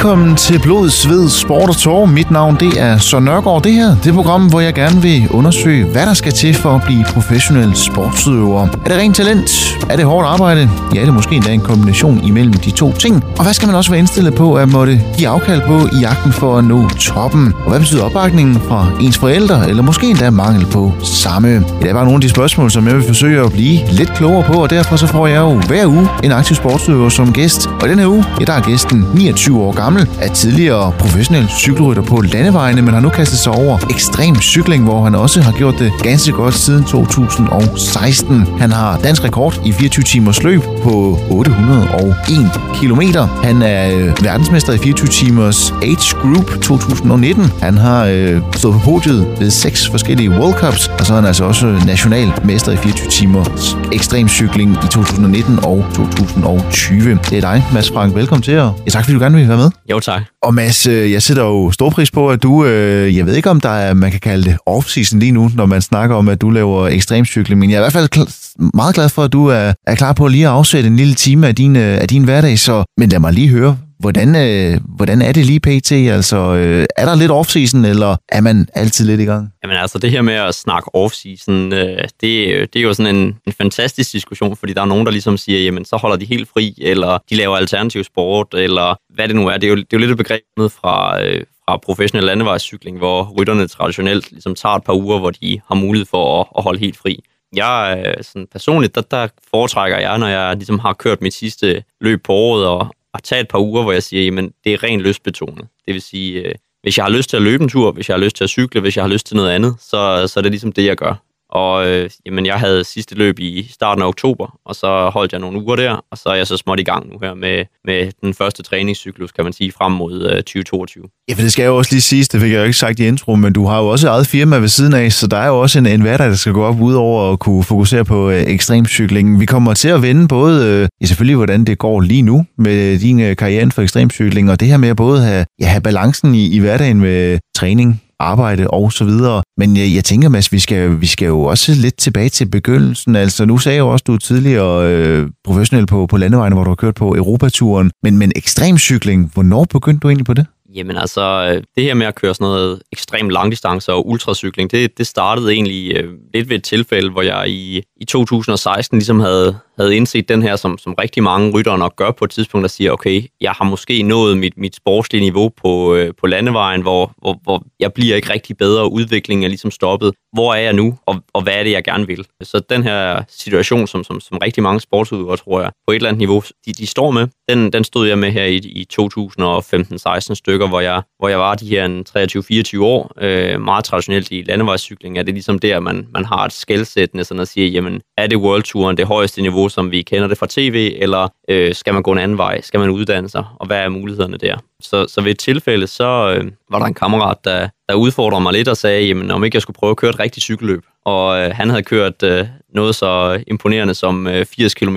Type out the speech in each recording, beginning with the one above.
Velkommen til Blod, Sved, Sport og Tår. Mit navn det er Søren Nørgaard. Det her det er program, hvor jeg gerne vil undersøge, hvad der skal til for at blive professionel sportsudøver. Er det rent talent? Er det hårdt arbejde? Ja, det er måske endda en kombination imellem de to ting. Og hvad skal man også være indstillet på at måtte give afkald på i jagten for at nå toppen? Og hvad betyder opbakningen fra ens forældre, eller måske endda mangel på samme? Ja, det er bare nogle af de spørgsmål, som jeg vil forsøge at blive lidt klogere på, og derfor så får jeg jo hver uge en aktiv sportsudøver som gæst. Og i denne uge, ja, der er gæsten 29 år gammel, er tidligere professionel cykelrytter på landevejene, men har nu kastet sig over ekstrem cykling, hvor han også har gjort det ganske godt siden 2016. Han har dansk rekord i 24 timers løb på 801 km. Han er øh, verdensmester i 24 timers Age Group 2019. Han har øh, stået på podiet ved seks forskellige World Cups, og så er han altså også nationalmester i 24 timers ekstrem cykling i 2019 og 2020. Det er dig, Mads Frank. Velkommen til, og ja, tak fordi du gerne vil være med. Jo, tak. Og Mads, øh, jeg sætter jo stor pris på, at du, øh, jeg ved ikke om der er, man kan kalde det off-season lige nu, når man snakker om, at du laver ekstremcykling, men jeg er i hvert fald meget glad for, at du er, er klar på at lige at afsætte en lille time af din, øh, af din hverdag, så, men lad mig lige høre, hvordan, øh, hvordan er det lige pt? Altså, øh, er der lidt off-season, eller er man altid lidt i gang? Jamen altså, det her med at snakke off-season, øh, det, det er jo sådan en, en fantastisk diskussion, fordi der er nogen, der ligesom siger, jamen så holder de helt fri, eller de laver alternativ sport, eller hvad det nu er. Det er jo, det er jo lidt et begreb fra, øh, fra professionel landevejscykling, hvor rytterne traditionelt ligesom tager et par uger, hvor de har mulighed for at, at holde helt fri. Jeg øh, sådan personligt, der, der foretrækker jeg, når jeg ligesom har kørt mit sidste løb på året, og, at tage et par uger, hvor jeg siger, jamen det er rent lystbetonet. Det vil sige, øh, hvis jeg har lyst til at løbe en tur, hvis jeg har lyst til at cykle, hvis jeg har lyst til noget andet, så, så er det ligesom det, jeg gør. Og øh, jamen, jeg havde sidste løb i starten af oktober, og så holdt jeg nogle uger der, og så er jeg så småt i gang nu her med, med den første træningscyklus, kan man sige, frem mod øh, 2022. Ja, for det skal jeg jo også lige sige, det fik jeg jo ikke sagt i intro, men du har jo også eget firma ved siden af, så der er jo også en, en hverdag, der skal gå op ud over at kunne fokusere på øh, ekstremcykling. Vi kommer til at vende både, øh, ja, selvfølgelig hvordan det går lige nu med din øh, karriere for ekstremcykling, og det her med at både have, ja, have balancen i, i hverdagen med øh, træning, arbejde og så videre. Men jeg, jeg tænker, Mads, vi skal, vi skal jo også lidt tilbage til begyndelsen. Altså, nu sagde jeg jo også, at du er tidligere øh, professionel på, på landevejene, hvor du har kørt på Europaturen. Men, men ekstremcykling, hvornår begyndte du egentlig på det? Jamen altså, øh, det her med at køre sådan noget ekstrem langdistance og ultracykling, det, det startede egentlig øh, lidt ved et tilfælde, hvor jeg i, i 2016 ligesom havde, havde indset den her, som, som rigtig mange ryttere nok gør på et tidspunkt, der siger, okay, jeg har måske nået mit, mit sportslige niveau på, øh, på landevejen, hvor, hvor, hvor jeg bliver ikke rigtig bedre, og udviklingen er ligesom stoppet. Hvor er jeg nu, og, og hvad er det, jeg gerne vil? Så den her situation, som, som, som rigtig mange sportsudøvere, tror jeg, på et eller andet niveau, de, de står med, den, den stod jeg med her i, i 2015-16 stykker, hvor jeg, hvor jeg var de her 23-24 år. Øh, meget traditionelt i landevejscykling er det ligesom der, man, man har et skældsættende, sådan at sige, jamen, er det World Touren det højeste niveau, som vi kender det fra tv, eller øh, skal man gå en anden vej? Skal man uddanne sig? Og hvad er mulighederne der? Så, så ved et tilfælde, så øh, var der en kammerat, der, der udfordrede mig lidt og sagde, jamen, om ikke jeg skulle prøve at køre et rigtigt cykelløb. Og øh, han havde kørt øh, noget så imponerende som øh, 80 km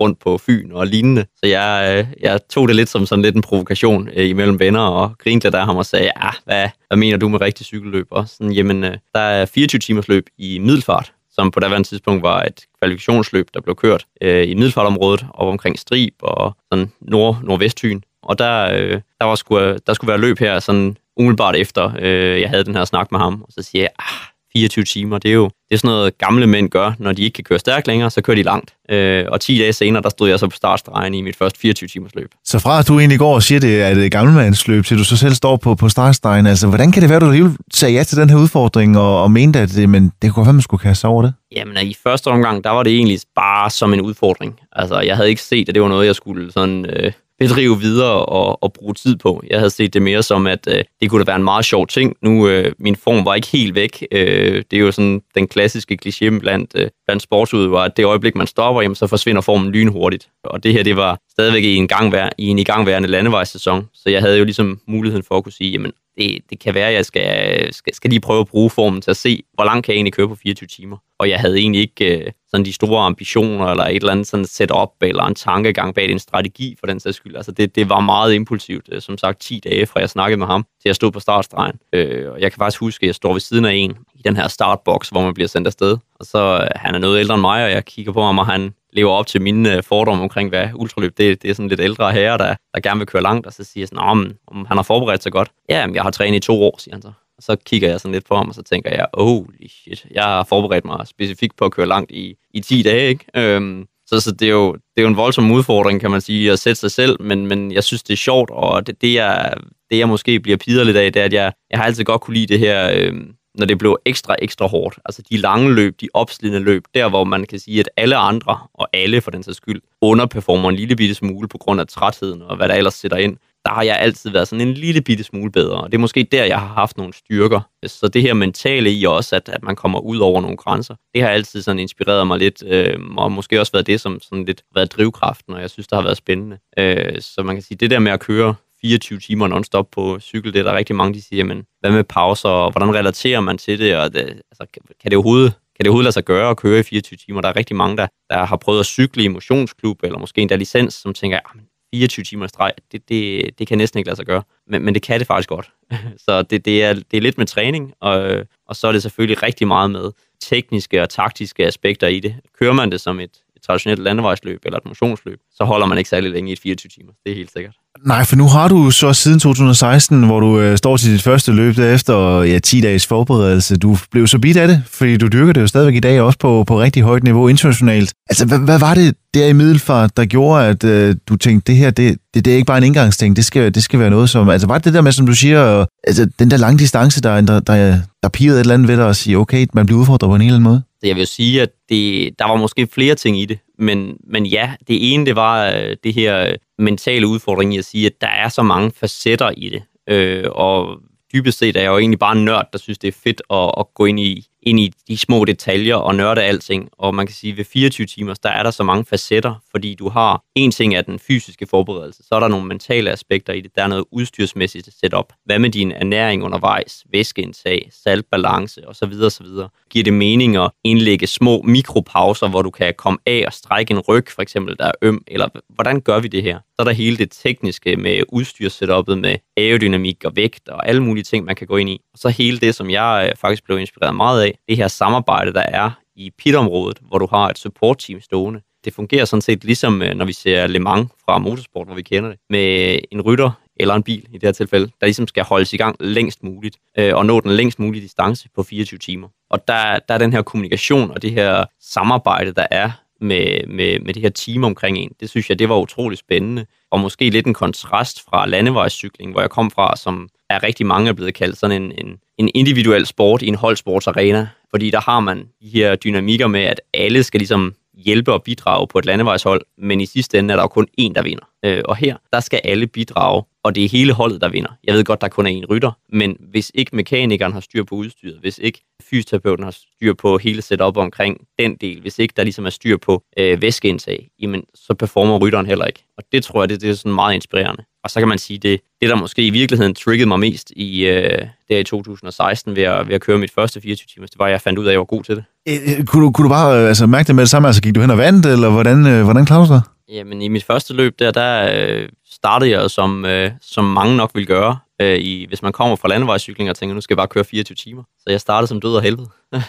rundt på Fyn og lignende. Så jeg, øh, jeg tog det lidt som sådan lidt en provokation øh, imellem venner og grinte lidt af ham og sagde, ja, hvad, hvad mener du med rigtig cykelløb? Og sådan, jamen, øh, der er 24 timers løb i middelfart, som på daværende tidspunkt var et kvalifikationsløb, der blev kørt øh, i middelfartområdet og omkring Strib og sådan nord nordvestfyn. Og der, øh, der, var sku, øh, der skulle være løb her sådan umiddelbart efter, øh, jeg havde den her snak med ham. Og så siger jeg, ah, 24 timer, det er jo det er sådan noget, gamle mænd gør, når de ikke kan køre stærkt længere, så kører de langt. Øh, og 10 dage senere, der stod jeg så på startstregen i mit første 24 timers løb. Så fra at du egentlig går og siger, det er et gammelmandsløb, til du så selv står på, på startstregen, altså hvordan kan det være, at du alligevel sagde ja til den her udfordring og, og mente, at det, men det kunne være, man skulle kaste over det? Jamen, i første omgang, der var det egentlig bare som en udfordring. Altså, jeg havde ikke set, at det var noget, jeg skulle sådan... Øh, bedrive videre og, og bruge tid på. Jeg havde set det mere som, at øh, det kunne da være en meget sjov ting. Nu, øh, min form var ikke helt væk. Øh, det er jo sådan den klassiske kliché blandt, øh, blandt sportsudøvere, at det øjeblik, man stopper, jamen, så forsvinder formen lynhurtigt. Og det her, det var stadigvæk i en, gangvær, i en igangværende landevejssæson, så jeg havde jo ligesom muligheden for at kunne sige, jamen, det, det kan være, at jeg skal, skal, skal lige prøve at bruge formen til at se, hvor langt kan jeg egentlig køre på 24 timer. Og jeg havde egentlig ikke øh, sådan de store ambitioner, eller et eller andet sådan setup, eller en tankegang bag en strategi for den sags skyld. Altså det, det var meget impulsivt. Øh, som sagt, 10 dage fra jeg snakkede med ham, til jeg stod på startstregen. Øh, og jeg kan faktisk huske, at jeg står ved siden af en i den her startboks, hvor man bliver sendt afsted. Og så, øh, han er noget ældre end mig, og jeg kigger på ham, og han lever op til mine øh, fordomme omkring, hvad ultraløb det, det er sådan lidt ældre herrer, der, der gerne vil køre langt, og så siger jeg sådan, om han har forberedt sig godt. Ja, jeg har trænet i to år, siger han så. Og så kigger jeg sådan lidt på ham, og så tænker jeg, holy shit, jeg har forberedt mig specifikt på at køre langt i, i 10 dage, ikke? Øhm, så, så det, er jo, det er jo en voldsom udfordring, kan man sige, at sætte sig selv, men, men jeg synes, det er sjovt, og det, det, jeg, det jeg måske bliver pider lidt af, det er, at jeg, jeg har altid godt kunne lide det her, øh, når det blev ekstra, ekstra hårdt. Altså de lange løb, de opslidende løb, der hvor man kan sige, at alle andre, og alle for den sags skyld, underperformer en lille bitte smule på grund af trætheden og hvad der ellers sætter ind der har jeg altid været sådan en lille bitte smule bedre. Og det er måske der, jeg har haft nogle styrker. Så det her mentale i også, at, at man kommer ud over nogle grænser, det har altid sådan inspireret mig lidt, øh, og måske også været det, som sådan lidt været drivkraften, og jeg synes, det har været spændende. Øh, så man kan sige, det der med at køre 24 timer non-stop på cykel, det er der rigtig mange, de siger, men hvad med pauser, og hvordan relaterer man til det, og det, altså, kan det overhovedet kan det overhovedet lade sig gøre at køre i 24 timer? Der er rigtig mange, der, der har prøvet at cykle i motionsklub, eller måske endda licens, som tænker, ah, 24 timer streg, det, det, det kan næsten ikke lade sig gøre. Men, men det kan det faktisk godt. så det, det, er, det er lidt med træning, og, og så er det selvfølgelig rigtig meget med tekniske og taktiske aspekter i det. Kører man det som et, et traditionelt landevejsløb eller et motionsløb, så holder man ikke særlig længe i et 24 timer. Det er helt sikkert. Nej, for nu har du så siden 2016, hvor du øh, står til dit første løb derefter ja, 10 dages forberedelse. Du blev så bidt af det, fordi du dyrker det jo stadigvæk i dag, også på, på rigtig højt niveau internationalt. Altså, hvad, hvad var det der i Middelfart, der gjorde, at øh, du tænkte, det her, det, det, det er ikke bare en indgangsting, det skal, det skal være noget som... Altså, var det det der med, som du siger, øh, altså, den der lange distance, der, der, der, der pirrede et eller andet ved dig og sige, okay, man bliver udfordret på en eller anden måde? Jeg vil sige, at det, der var måske flere ting i det, men, men ja, det ene, det var øh, det her øh, mentale udfordring i at sige, at der er så mange facetter i det. Øh, og dybest set er jeg jo egentlig bare en nørd, der synes, det er fedt at, at gå ind i, ind i de små detaljer og nørde alting. Og man kan sige, at ved 24 timer, der er der så mange facetter, fordi du har en ting af den fysiske forberedelse, så er der nogle mentale aspekter i det. Der er noget udstyrsmæssigt setup. Hvad med din ernæring undervejs, væskeindtag, saltbalance osv. osv. Giver det mening at indlægge små mikropauser, hvor du kan komme af og strække en ryg, for eksempel, der er øm, eller hvordan gør vi det her? Så er der hele det tekniske med udstyrssetupet med aerodynamik og vægt og alle mulige ting, man kan gå ind i. Og så hele det, som jeg øh, faktisk blev inspireret meget af, det her samarbejde, der er i pitområdet, hvor du har et support-team stående. Det fungerer sådan set ligesom, øh, når vi ser Le Mans fra motorsport, hvor vi kender det, med en rytter eller en bil i det her tilfælde, der ligesom skal holdes i gang længst muligt, øh, og nå den længst mulige distance på 24 timer. Og der, der er den her kommunikation og det her samarbejde, der er med, med, med det her team omkring en, det synes jeg, det var utrolig spændende, og måske lidt en kontrast fra landevejscykling, hvor jeg kom fra, som er rigtig mange er blevet kaldt sådan en, en, en individuel sport i en holdsportsarena, fordi der har man de her dynamikker med, at alle skal ligesom hjælpe og bidrage på et landevejshold, men i sidste ende er der jo kun én, der vinder. Øh, og her, der skal alle bidrage, og det er hele holdet, der vinder. Jeg ved godt, der kun er én rytter, men hvis ikke mekanikeren har styr på udstyret, hvis ikke fysioterapeuten har styr på hele setup omkring den del, hvis ikke der ligesom er styr på øh, væskeindtag, jamen, så performer rytteren heller ikke. Og det tror jeg, det, det er sådan meget inspirerende. Og så kan man sige, det, det der måske i virkeligheden triggede mig mest i, øh, der i 2016 ved at, ved at køre mit første 24 timer, det var, at jeg fandt ud af, at jeg var god til det. Øh, øh, kunne, du, kunne du bare øh, altså, mærke det med det samme? Altså gik du hen og vandt, eller hvordan, øh, hvordan klarede du dig? Jamen i mit første løb der, der øh, startede jeg som, øh, som mange nok vil gøre, øh, i, hvis man kommer fra landevejscykling og tænker, nu skal jeg bare køre 24 timer. Så jeg startede som død og helvede.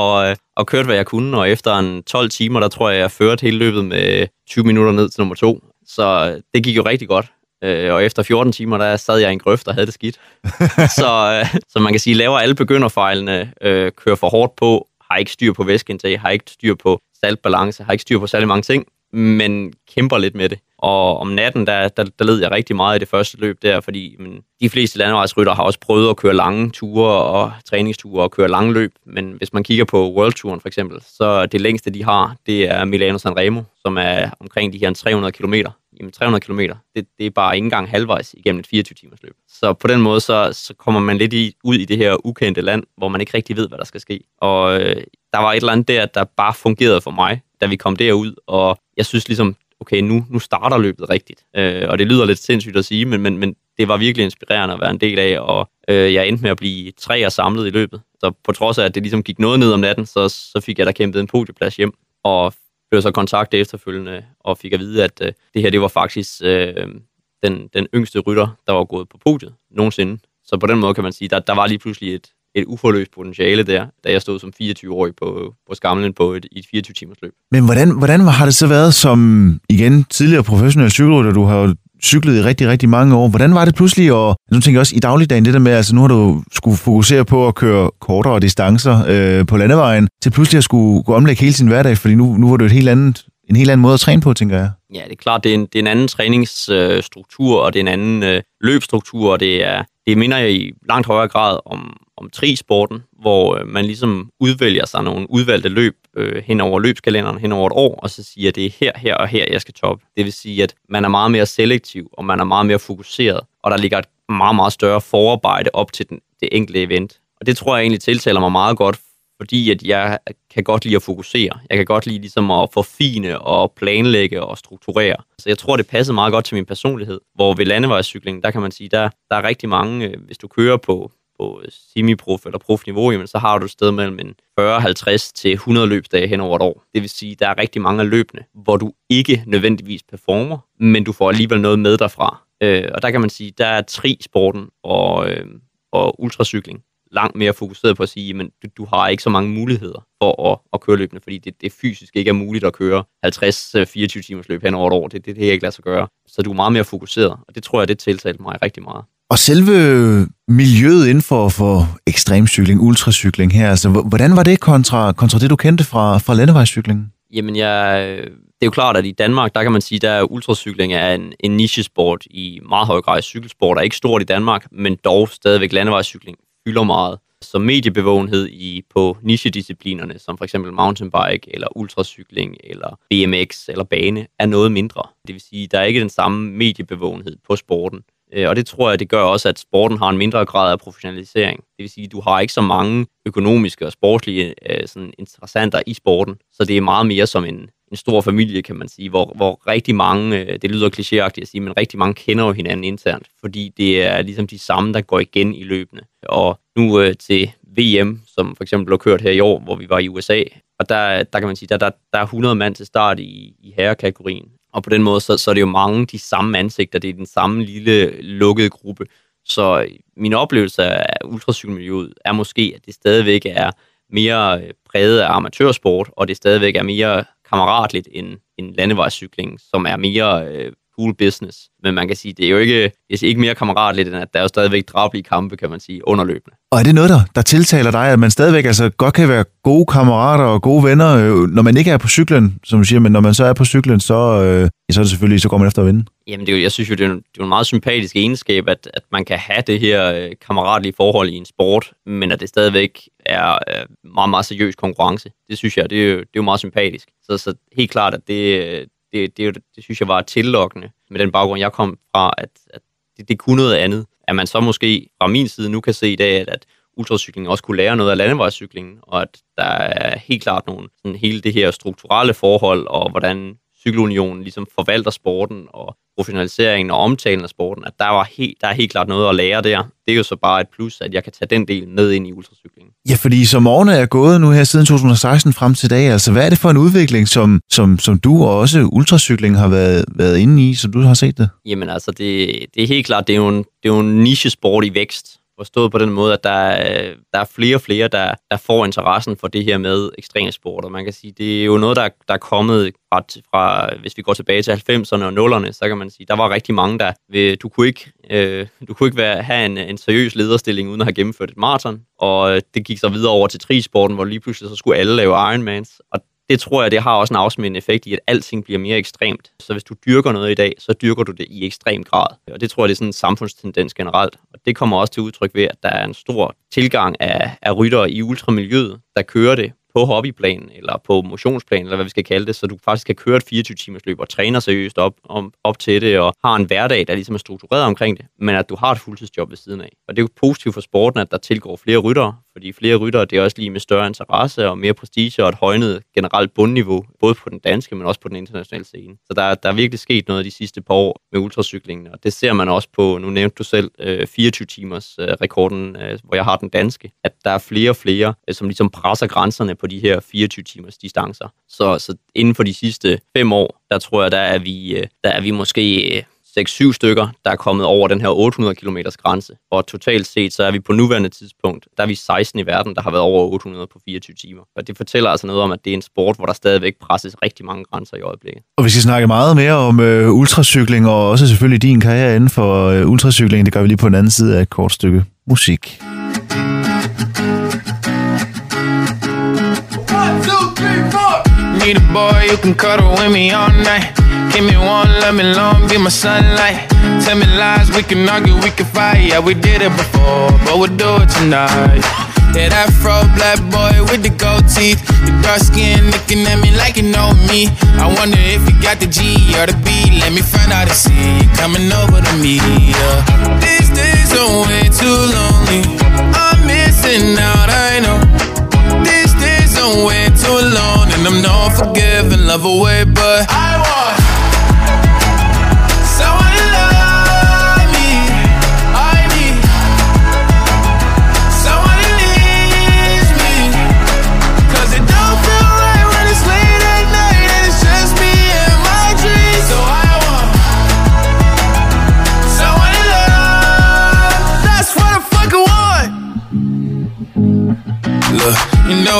og, øh, og kørte, hvad jeg kunne, og efter en 12 timer, der tror jeg, jeg førte hele løbet med 20 minutter ned til nummer to. Så det gik jo rigtig godt. Øh, og efter 14 timer, der sad jeg i en grøft og havde det skidt. så, øh, så man kan sige, laver alle begynderfejlene, øh, kører for hårdt på, har ikke styr på væskeindtag, har ikke styr på saltbalance, har ikke styr på særlig mange ting, men kæmper lidt med det. Og om natten, der, der, der led jeg rigtig meget i det første løb der, fordi men, de fleste landevejsrytter har også prøvet at køre lange ture og træningsture og køre lange løb. Men hvis man kigger på World Touren for eksempel, så det længste, de har, det er Milano Sanremo, som er omkring de her 300 km. Jamen 300 km, det, det er bare ikke engang halvvejs igennem et 24-timers løb. Så på den måde, så, så kommer man lidt i, ud i det her ukendte land, hvor man ikke rigtig ved, hvad der skal ske. Og øh, der var et eller andet der, der bare fungerede for mig, da vi kom derud, og jeg synes ligesom, okay, nu, nu starter løbet rigtigt. Øh, og det lyder lidt sindssygt at sige, men, men, men det var virkelig inspirerende at være en del af, og øh, jeg endte med at blive tre og samlet i løbet. Så på trods af, at det ligesom gik noget ned om natten, så, så fik jeg da kæmpet en podieplads hjem, og blev så kontaktet efterfølgende, og fik at vide, at øh, det her, det var faktisk øh, den, den yngste rytter, der var gået på podiet nogensinde. Så på den måde kan man sige, der, der var lige pludselig et, et uforløst potentiale der, da jeg stod som 24-årig på, på skamlen på et, et 24-timers løb. Men hvordan, hvordan har det så været som, igen, tidligere professionel cykelrytter, du har jo cyklet i rigtig, rigtig mange år. Hvordan var det pludselig, og nu tænker jeg også i dagligdagen, det der med, altså nu har du skulle fokusere på at køre kortere distancer øh, på landevejen, til pludselig at skulle gå omlægge hele sin hverdag, fordi nu, nu var det et helt andet, en helt anden måde at træne på, tænker jeg. Ja, det er klart, det er en, det er en anden træningsstruktur, og det er en anden øh, løbstruktur, og det er, det minder jeg i langt højere grad om, om trisporten, hvor øh, man ligesom udvælger sig nogle udvalgte løb øh, hen over løbskalenderen, hen over et år, og så siger, at det er her, her og her, jeg skal toppe. Det vil sige, at man er meget mere selektiv, og man er meget mere fokuseret, og der ligger et meget, meget større forarbejde op til den, det enkelte event. Og det tror jeg egentlig tiltaler mig meget godt, fordi at jeg kan godt lide at fokusere. Jeg kan godt lide ligesom at forfine og planlægge og strukturere. Så jeg tror, det passer meget godt til min personlighed. Hvor ved landevejscykling, der kan man sige, der, der er rigtig mange, øh, hvis du kører på, på øh, semi-prof eller prof-niveau, jamen, så har du et sted mellem en 40-50 til 100 løbsdage hen over et år. Det vil sige, der er rigtig mange af løbene, hvor du ikke nødvendigvis performer, men du får alligevel noget med derfra. Øh, og der kan man sige, der er tri-sporten og, øh, og ultracykling langt mere fokuseret på at sige, men du, du har ikke så mange muligheder for at, at køre løbende, fordi det, det fysisk ikke er muligt at køre 50-24 timers løb hen over et år. Det, det, det er ikke lade sig gøre. Så du er meget mere fokuseret, og det tror jeg, det tiltalte mig rigtig meget. Og selve miljøet inden for, for ekstremcykling, ultracykling her, altså, hvordan var det kontra, kontra det, du kendte fra, fra landevejscyklingen? Jamen, jeg, det er jo klart, at i Danmark, der kan man sige, at ultracykling er en, en nichesport i meget høj grad. Cykelsport er ikke stort i Danmark, men dog stadigvæk landevejscykling fylder meget. Så mediebevågenhed i, på nichedisciplinerne, som for eksempel mountainbike, eller ultracykling, eller BMX, eller bane, er noget mindre. Det vil sige, der er ikke den samme mediebevågenhed på sporten. Øh, og det tror jeg, det gør også, at sporten har en mindre grad af professionalisering. Det vil sige, du har ikke så mange økonomiske og sportslige øh, sådan interessanter i sporten, så det er meget mere som en, en stor familie, kan man sige, hvor, hvor rigtig mange, øh, det lyder klichéagtigt at sige, men rigtig mange kender jo hinanden internt, fordi det er ligesom de samme, der går igen i løbende. Og nu øh, til VM, som for eksempel blev kørt her i år, hvor vi var i USA, og der, der kan man sige, der, der, der er 100 mand til start i, i herrekategorien, og på den måde, så, så er det jo mange de samme ansigter, det er den samme lille lukkede gruppe. Så øh, min oplevelse af ultracykelmiljøet er måske, at det stadigvæk er mere øh, præget af amatørsport, og det stadigvæk er mere kammeratligt end, end landevejscykling, som er mere øh, cool business. Men man kan sige, det er jo ikke, det er ikke mere kammeratligt, end at der er jo stadigvæk drabelige kampe, kan man sige, underløbende. Og er det noget, der, der tiltaler dig, at man stadigvæk altså, godt kan være gode kammerater og gode venner, øh, når man ikke er på cyklen, som du siger, men når man så er på cyklen, så, øh, så er det selvfølgelig, så går man efter at vinde? Jamen, det er jo, jeg synes jo, det er, en, det er en meget sympatisk egenskab, at, at man kan have det her øh, kammeratlige forhold i en sport, men at det stadigvæk er øh, meget, meget seriøs konkurrence. Det synes jeg, det er jo, det er jo meget sympatisk. Så, så helt klart, at det, det, det, det synes jeg var tillokkende med den baggrund, jeg kom fra, at, at det, det kunne noget andet. At man så måske fra min side nu kan se i dag, at, at ultracykling også kunne lære noget af landevejscyklingen, og at der er helt klart nogle, sådan hele det her strukturelle forhold, og hvordan cykelunionen ligesom forvalter sporten, og professionaliseringen og omtalen af sporten, at der, var helt, der er helt klart noget at lære der. Det er jo så bare et plus, at jeg kan tage den del med ind i ultracyklingen. Ja, fordi som årene er gået nu her siden 2016 frem til dag, altså hvad er det for en udvikling, som, som, som du og også ultracykling har været, været inde i, som du har set det? Jamen altså, det, det er helt klart, det er jo en, det er jo en nichesport i vækst, Forstået på den måde, at der er, der er flere og flere, der, der får interessen for det her med ekstremsport. Og man kan sige, det er jo noget, der, der er kommet ret fra, hvis vi går tilbage til 90'erne og 0'erne, så kan man sige, der var rigtig mange, der du kunne ikke, øh, du kunne ikke være, have en, en seriøs lederstilling uden at have gennemført et maraton. Og øh, det gik så videre over til trisporten, hvor lige pludselig så skulle alle lave Ironmans. Og det tror jeg, det har også en afsmittende effekt i, at alting bliver mere ekstremt. Så hvis du dyrker noget i dag, så dyrker du det i ekstrem grad. Og det tror jeg, det er sådan en samfundstendens generelt. Og det kommer også til udtryk ved, at der er en stor tilgang af, af ryttere i ultramiljøet, der kører det på hobbyplan eller på motionsplan, eller hvad vi skal kalde det, så du faktisk kan køre et 24-timers løb og træner seriøst op, om, op til det, og har en hverdag, der ligesom er struktureret omkring det, men at du har et fuldtidsjob ved siden af. Og det er jo positivt for sporten, at der tilgår flere ryttere, fordi flere ryttere, det er også lige med større interesse og mere prestige og et højnet generelt bundniveau, både på den danske, men også på den internationale scene. Så der, der er virkelig sket noget de sidste par år med ultracyklingen, og det ser man også på, nu nævnte du selv, øh, 24-timers øh, rekorden, øh, hvor jeg har den danske, at der er flere og flere, øh, som ligesom presser grænserne på de her 24 timers distancer. Så, så inden for de sidste fem år, der tror jeg, der er vi, øh, der er vi måske 6-7 stykker, der er kommet over den her 800 km grænse. Og totalt set, så er vi på nuværende tidspunkt, der er vi 16 i verden, der har været over 800 på 24 timer. Og det fortæller altså noget om, at det er en sport, hvor der stadigvæk presses rigtig mange grænser i øjeblikket. Og vi skal snakke meget mere om øh, ultracykling, og også selvfølgelig din karriere inden for øh, ultracykling. Det gør vi lige på den anden side af et kort stykke musik. Need a boy you can cuddle with me all night. Give me one, let me long, be my sunlight. Tell me lies, we can argue, we can fight. Yeah, we did it before, but we'll do it tonight. Yeah, that fro black boy with the gold teeth. The dark skin looking at me like you know me. I wonder if you got the G or the B. Let me find out and see you coming over to me. Yeah. These days are way too lonely. I'm missing out, I know. These days are way too long, and I'm not forgiving, love away, but I want.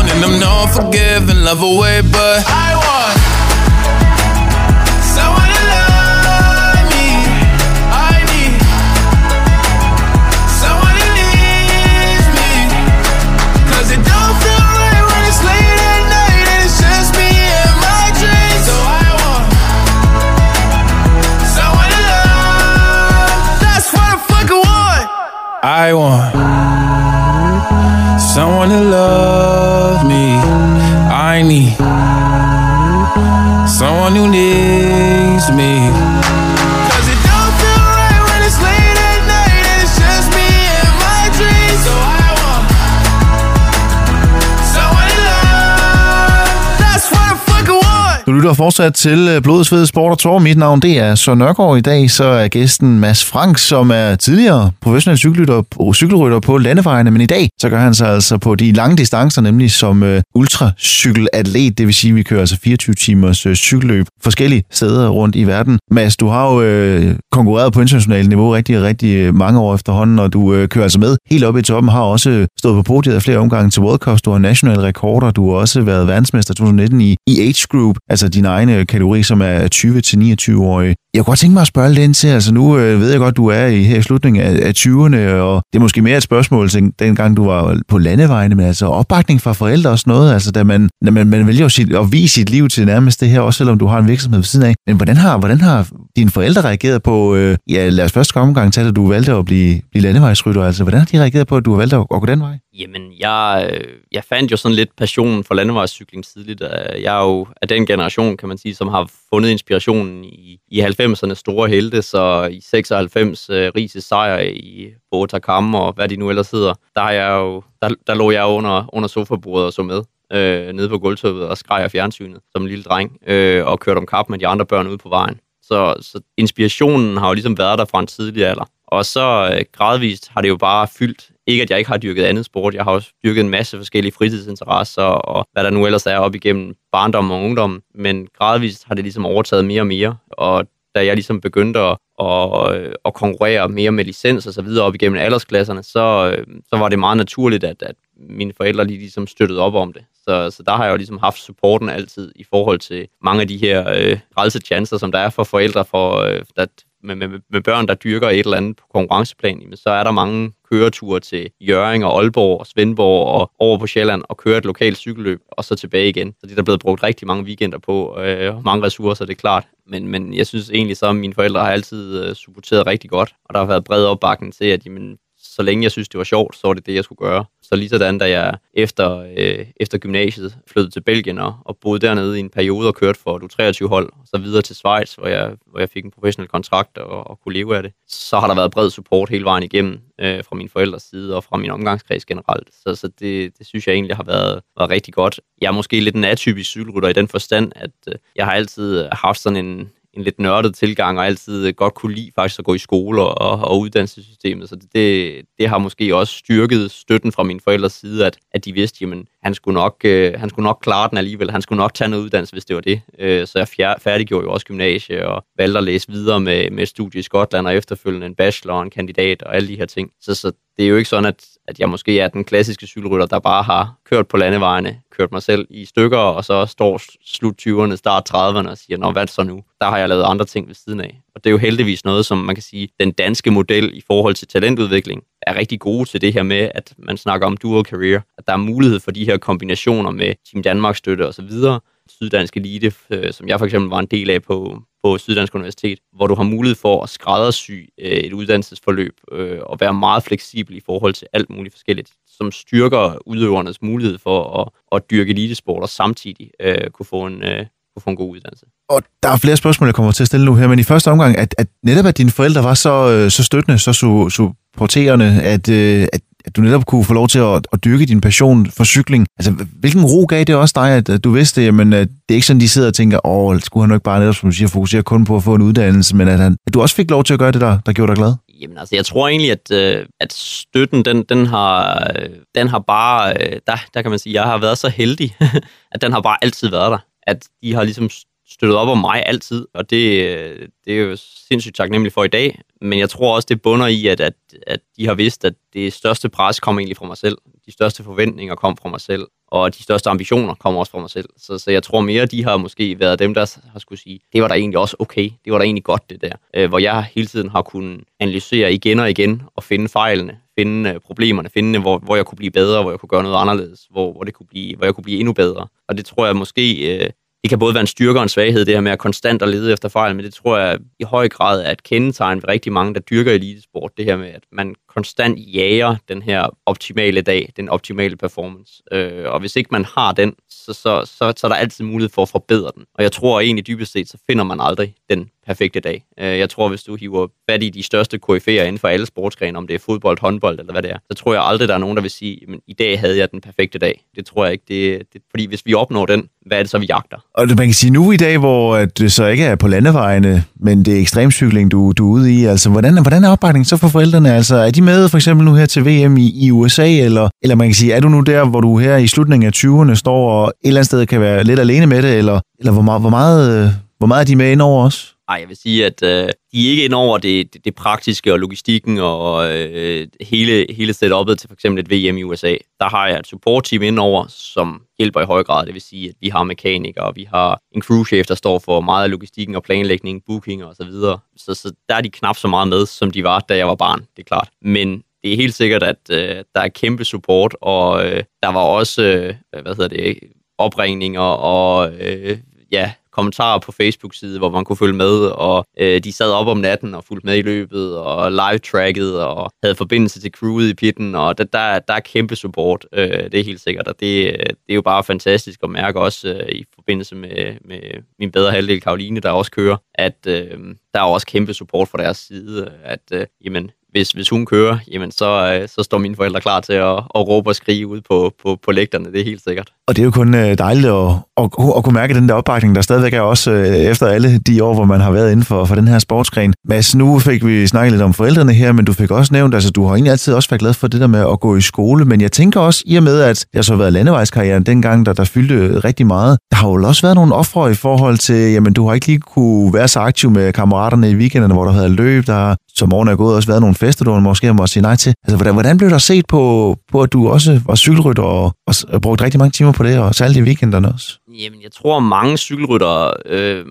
And I'm not forgiving, love away, but I lytter fortsat til øh, Blodsved Sport og Tor. Mit navn det er Søren Nørgaard. I dag så er gæsten Mads Frank, som er tidligere professionel cykelrytter, cykelrytter på landevejene, men i dag så gør han sig altså på de lange distancer, nemlig som uh, ultracykelatlet, det vil sige, at vi kører altså 24 timers uh, cykelløb forskellige steder rundt i verden. Mads, du har jo uh, konkurreret på internationalt niveau rigtig, rigtig mange år efterhånden, og du uh, kører altså med helt op i toppen, har også stået på podiet af flere omgange til World Cup, du har nationale rekorder, du har også været verdensmester 2019 i, i Age Group, altså din egen kategori, som er 20-29-årige. Jeg kunne godt tænke mig at spørge lidt ind til, altså nu øh, ved jeg godt, du er i, her i slutningen af, af 20'erne, og det er måske mere et spørgsmål til dengang du var på landevejene, men altså opbakning fra forældre og sådan noget, altså da man, da man, man vælger sit, at vise sit liv til nærmest det her, også selvom du har en virksomhed ved siden af. Men hvordan har, hvordan har dine forældre reageret på, øh, ja lad os først komme omgang til, at du valgte at blive, blive landevejsrytter, altså hvordan har de reageret på, at du har valgt at, at gå den vej? Jamen, jeg, øh, jeg fandt jo sådan lidt passionen for landevejscykling tidligt. Jeg er jo af den generation, kan man sige, som har fundet inspirationen i, i 90'erne store helte, så i 96 uh, Rises sejr i Botakam og hvad de nu ellers hedder, der, er jeg jo, der, der lå jeg under, under sofabordet og så med øh, nede på gulvtøbet og skreg af fjernsynet som en lille dreng øh, og kørte om kap med de andre børn ude på vejen. Så, så inspirationen har jo ligesom været der fra en tidlig alder. Og så øh, gradvist har det jo bare fyldt. Ikke at jeg ikke har dyrket andet sport. Jeg har også dyrket en masse forskellige fritidsinteresser og hvad der nu ellers er op igennem barndom og ungdom. Men gradvist har det ligesom overtaget mere og mere. Og da jeg ligesom begyndte at, at, øh, at konkurrere mere med licens og så videre op igennem aldersklasserne, så, øh, så var det meget naturligt, at, at mine forældre lige ligesom støttede op om det. Så, så der har jeg jo ligesom haft supporten altid i forhold til mange af de her øh, chancer, som der er for forældre, for, øh, der, med, med, med børn, der dyrker et eller andet på konkurrenceplan, men så er der mange køreture til Jøring og Aalborg og Svendborg og over på Sjælland og køre et lokalt cykelløb og så tilbage igen. Så det er der blevet brugt rigtig mange weekender på, øh, mange ressourcer, det er klart. Men, men jeg synes egentlig så, at mine forældre har altid øh, supporteret rigtig godt, og der har været bred opbakning til, at jamen, så længe jeg synes, det var sjovt, så var det det, jeg skulle gøre. Så lige sådan, da jeg efter, øh, efter gymnasiet flyttede til Belgien og, og boede dernede i en periode og kørte for du 23 hold, og så videre til Schweiz, hvor jeg, hvor jeg fik en professionel kontrakt og, og kunne leve af det. Så har der været bred support hele vejen igennem øh, fra mine forældres side og fra min omgangskreds generelt. Så, så det, det synes jeg egentlig har været, været rigtig godt. Jeg er måske lidt en atypisk cykelrytter i den forstand, at øh, jeg har altid haft sådan en, en lidt nørdet tilgang, og altid øh, godt kunne lide faktisk at gå i skole og, og uddannelsessystemet. Så det, det har måske også styrket støtten fra mine forældres side, at, at de vidste, jamen, han skulle, nok, øh, han skulle nok klare den alligevel. Han skulle nok tage noget uddannelse, hvis det var det. Øh, så jeg fjer, færdiggjorde jo også gymnasie og valgte at læse videre med, med studie i Skotland og efterfølgende en bachelor og en kandidat og alle de her ting. Så, så det er jo ikke sådan, at, at jeg måske er den klassiske cykelrytter, der bare har kørt på landevejene, kørt mig selv i stykker, og så står slut 20'erne, start 30'erne og siger, nå, hvad er det så nu? Der har jeg lavet andre ting ved siden af. Og det er jo heldigvis noget, som man kan sige, den danske model i forhold til talentudvikling er rigtig gode til det her med, at man snakker om dual career, at der er mulighed for de her kombinationer med Team Danmark støtte osv., Syddansk Elite, øh, som jeg for eksempel var en del af på, på Syddansk Universitet, hvor du har mulighed for at skræddersy øh, et uddannelsesforløb øh, og være meget fleksibel i forhold til alt muligt forskelligt, som styrker udøvernes mulighed for at, at dyrke elitesport og samtidig øh, kunne, få en, øh, kunne få en god uddannelse. Og der er flere spørgsmål, jeg kommer til at stille nu her, men i første omgang, at, at netop at dine forældre var så, øh, så støttende, så supporterende, at, øh, at at du netop kunne få lov til at, at dyrke din passion for cykling. Altså, hvilken ro gav det også dig, at, at du vidste, at, det er ikke sådan, de sidder og tænker, åh, skulle han nok bare netop, som du siger, fokusere kun på at få en uddannelse, men at, han, at du også fik lov til at gøre det, der, der gjorde dig glad? Jamen altså, jeg tror egentlig, at, øh, at støtten, den, den, har, øh, den har bare, øh, der, der kan man sige, jeg har været så heldig, at den har bare altid været der. At de har ligesom støttet op om mig altid, og det, det er jo sindssygt taknemmelig for i dag. Men jeg tror også, det bunder i, at, at, at de har vidst, at det største pres kommer egentlig fra mig selv. De største forventninger kom fra mig selv, og de største ambitioner kommer også fra mig selv. Så, så jeg tror mere, de har måske været dem, der har skulle sige, det var da egentlig også okay, det var da egentlig godt det der. Øh, hvor jeg hele tiden har kunnet analysere igen og igen og finde fejlene, finde øh, problemerne, finde hvor, hvor jeg kunne blive bedre, hvor jeg kunne gøre noget anderledes, hvor, hvor, det kunne blive, hvor jeg kunne blive endnu bedre. Og det tror jeg måske, øh, det kan både være en styrke og en svaghed, det her med at konstant at lede efter fejl, men det tror jeg i høj grad er et kendetegn ved rigtig mange, der dyrker elitesport, det her med, at man konstant jager den her optimale dag, den optimale performance. Øh, og hvis ikke man har den, så, så, så, så er der altid mulighed for at forbedre den. Og jeg tror egentlig dybest set, så finder man aldrig den perfekte dag. Øh, jeg tror, hvis du hiver fat i de største KF'er inden for alle sportsgrene, om det er fodbold, håndbold eller hvad det er, så tror jeg aldrig, der er nogen, der vil sige, at i dag havde jeg den perfekte dag. Det tror jeg ikke. Det, det, fordi hvis vi opnår den, hvad er det så, vi jagter? Og man kan sige nu i dag, hvor det så ikke er på landevejene, men det er ekstremcykling, du, du er ude i, altså hvordan, hvordan er opbakningen så for forældrene? Altså er de med for eksempel nu her til VM i, i USA, eller, eller man kan sige, er du nu der, hvor du her i slutningen af 20'erne står og et eller andet sted kan være lidt alene med det, eller, eller hvor, meget, hvor, meget, øh, hvor meget er de med ind over os? Nej, jeg vil sige, at øh, de er ikke ind over det, det, det praktiske og logistikken og øh, hele, hele setup'et til for eksempel et VM i USA. Der har jeg et support-team ind over, som hjælper i høj grad. Det vil sige, at vi har mekanikere, vi har en crewchef, der står for meget af logistikken og planlægning, booking og så videre. Så, så der er de knap så meget med, som de var, da jeg var barn, det er klart. Men det er helt sikkert, at øh, der er kæmpe support, og øh, der var også, øh, hvad hedder det, opringninger og øh, ja, kommentarer på Facebook-side, hvor man kunne følge med, og øh, de sad op om natten og fulgte med i løbet, og live-tracket, og havde forbindelse til crewet i pitten, og der, der, der er kæmpe support, øh, det er helt sikkert, og det, øh, det er jo bare fantastisk at mærke også øh, i forbindelse med, med min bedre halvdel, Karoline, der også kører, at øh, der er også kæmpe support fra deres side, at øh, jamen, hvis, hvis hun kører, jamen så, øh, så står mine forældre klar til at, at råbe og skrige ud på, på, på lægterne, det er helt sikkert. Og det er jo kun øh, dejligt at, at, at kunne mærke den der opbakning, der stadigvæk er også øh, efter alle de år, hvor man har været inden for, for den her sportsgren. Mads, nu fik vi snakket lidt om forældrene her, men du fik også nævnt, altså du har egentlig altid også været glad for det der med at gå i skole, men jeg tænker også, i og med, at jeg så har været landevejskarrieren dengang, der, der fyldte rigtig meget, der har jo også været nogle ofre i forhold til, jamen du har ikke lige kunne være så aktiv med kammeraterne i weekenderne, hvor der havde løb, der som årene er gået, også været nogle fester, du måske måtte sige nej til. Altså, hvordan, hvordan blev der set på, på, at du også var cykelrytter og, og brugte rigtig mange timer på det, og særligt i weekenderne også? Jamen, jeg tror, mange cykelryttere, øh,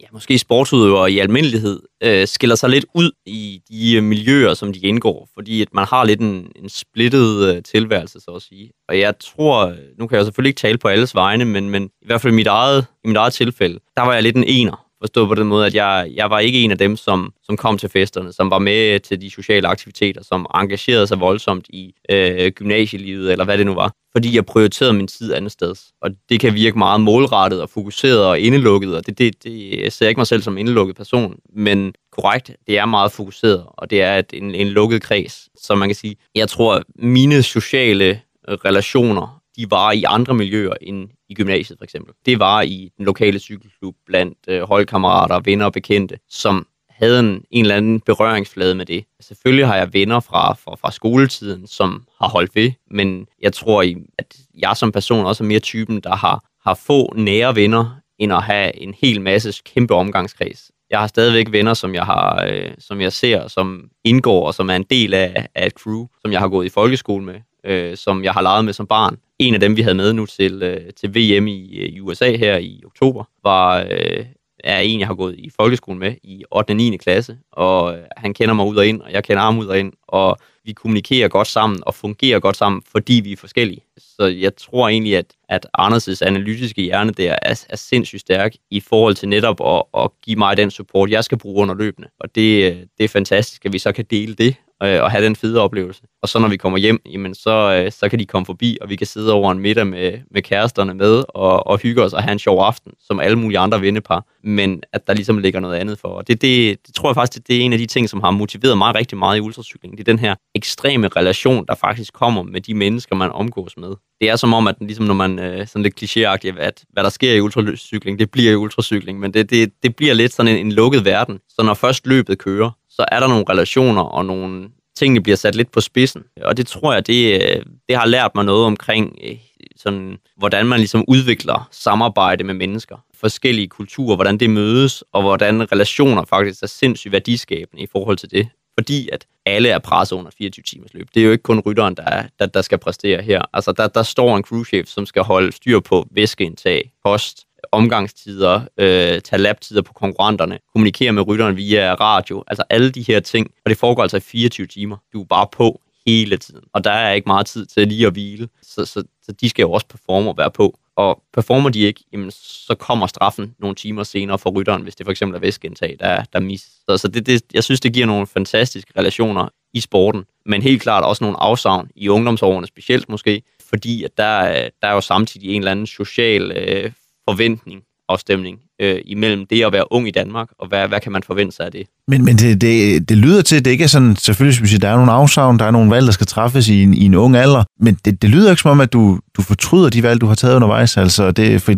ja, måske sportsudøvere i almindelighed, øh, skiller sig lidt ud i de øh, miljøer, som de indgår, fordi at man har lidt en, en splittet øh, tilværelse, så at sige. Og jeg tror, nu kan jeg selvfølgelig ikke tale på alles vegne, men, men i hvert fald i mit eget, i mit eget tilfælde, der var jeg lidt en ener Forstået på den måde, at jeg, jeg var ikke en af dem, som, som kom til festerne, som var med til de sociale aktiviteter, som engagerede sig voldsomt i øh, gymnasielivet, eller hvad det nu var. Fordi jeg prioriterede min tid andet sted. Og det kan virke meget målrettet og fokuseret og indelukket, og det, det, det jeg ser ikke mig selv som indelukket person. Men korrekt, det er meget fokuseret, og det er et, en, en lukket kreds. Så man kan sige, jeg tror, mine sociale relationer de var i andre miljøer end i gymnasiet for eksempel. Det var i den lokale cykelklub blandt øh, holdkammerater, venner og bekendte, som havde en, en eller anden berøringsflade med det. Selvfølgelig har jeg venner fra, fra, fra skoletiden, som har holdt ved, men jeg tror, at jeg som person også er mere typen, der har, har få nære venner, end at have en hel masse kæmpe omgangskreds. Jeg har stadigvæk venner, som jeg, har, øh, som jeg ser, som indgår og som er en del af, af et crew, som jeg har gået i folkeskole med, øh, som jeg har leget med som barn. En af dem, vi havde med nu til, øh, til VM i, øh, i USA her i oktober, var, øh, er en, jeg har gået i folkeskolen med i 8. og 9. klasse, og øh, han kender mig ud og ind, og jeg kender ham ud og ind, og vi kommunikerer godt sammen og fungerer godt sammen, fordi vi er forskellige. Så jeg tror egentlig, at, at Anders' analytiske hjerne der er, er sindssygt stærk i forhold til netop at, at give mig den support, jeg skal bruge under løbende. Og det, øh, det er fantastisk, at vi så kan dele det øh, og have den fede oplevelse. Og så når vi kommer hjem, jamen så, øh, så kan de komme forbi, og vi kan sidde over en middag med, med kæresterne med og, og hygge os og have en sjov aften, som alle mulige andre vennepar. Men at der ligesom ligger noget andet for. Og det, det, det tror jeg faktisk, det er en af de ting, som har motiveret mig rigtig meget i ultracykling. Det er den her ekstreme relation, der faktisk kommer med de mennesker, man omgås med. Det er som om, at ligesom når man øh, sådan lidt klichéagtigt, at hvad der sker i ultracykling, det bliver i ultracykling, men det, det, det bliver lidt sådan en, en lukket verden. Så når først løbet kører, så er der nogle relationer og nogle tingene bliver sat lidt på spidsen. Og det tror jeg, det, øh, det har lært mig noget omkring, øh, sådan, hvordan man ligesom udvikler samarbejde med mennesker. Forskellige kulturer, hvordan det mødes, og hvordan relationer faktisk er sindssygt værdiskabende i forhold til det. Fordi at alle er presset under 24 timers løb. Det er jo ikke kun rytteren, der, er, der, der skal præstere her. Altså, der, der står en crewchef, som skal holde styr på væskeindtag, post, omgangstider, øh, tage laptider på konkurrenterne, kommunikere med rytteren via radio, altså alle de her ting. Og det foregår altså i 24 timer. Du er bare på hele tiden. Og der er ikke meget tid til lige at hvile, så, så, så de skal jo også performe og være på. Og performer de ikke, jamen, så kommer straffen nogle timer senere for rytteren, hvis det for eksempel er væskeindtag, der, der mis. Så, så det, det, jeg synes, det giver nogle fantastiske relationer i sporten, men helt klart også nogle afsavn i ungdomsårene specielt måske, fordi at der, der er jo samtidig en eller anden social øh, forventning afstemning øh, imellem det at være ung i Danmark, og hvad, hvad kan man forvente sig af det? Men, men det, det, det lyder til, at det ikke er sådan, selvfølgelig sige, der er nogle afsavn, der er nogle valg, der skal træffes i en, i en ung alder, men det, det lyder ikke som om, at du, du fortryder de valg, du har taget undervejs, altså det, for,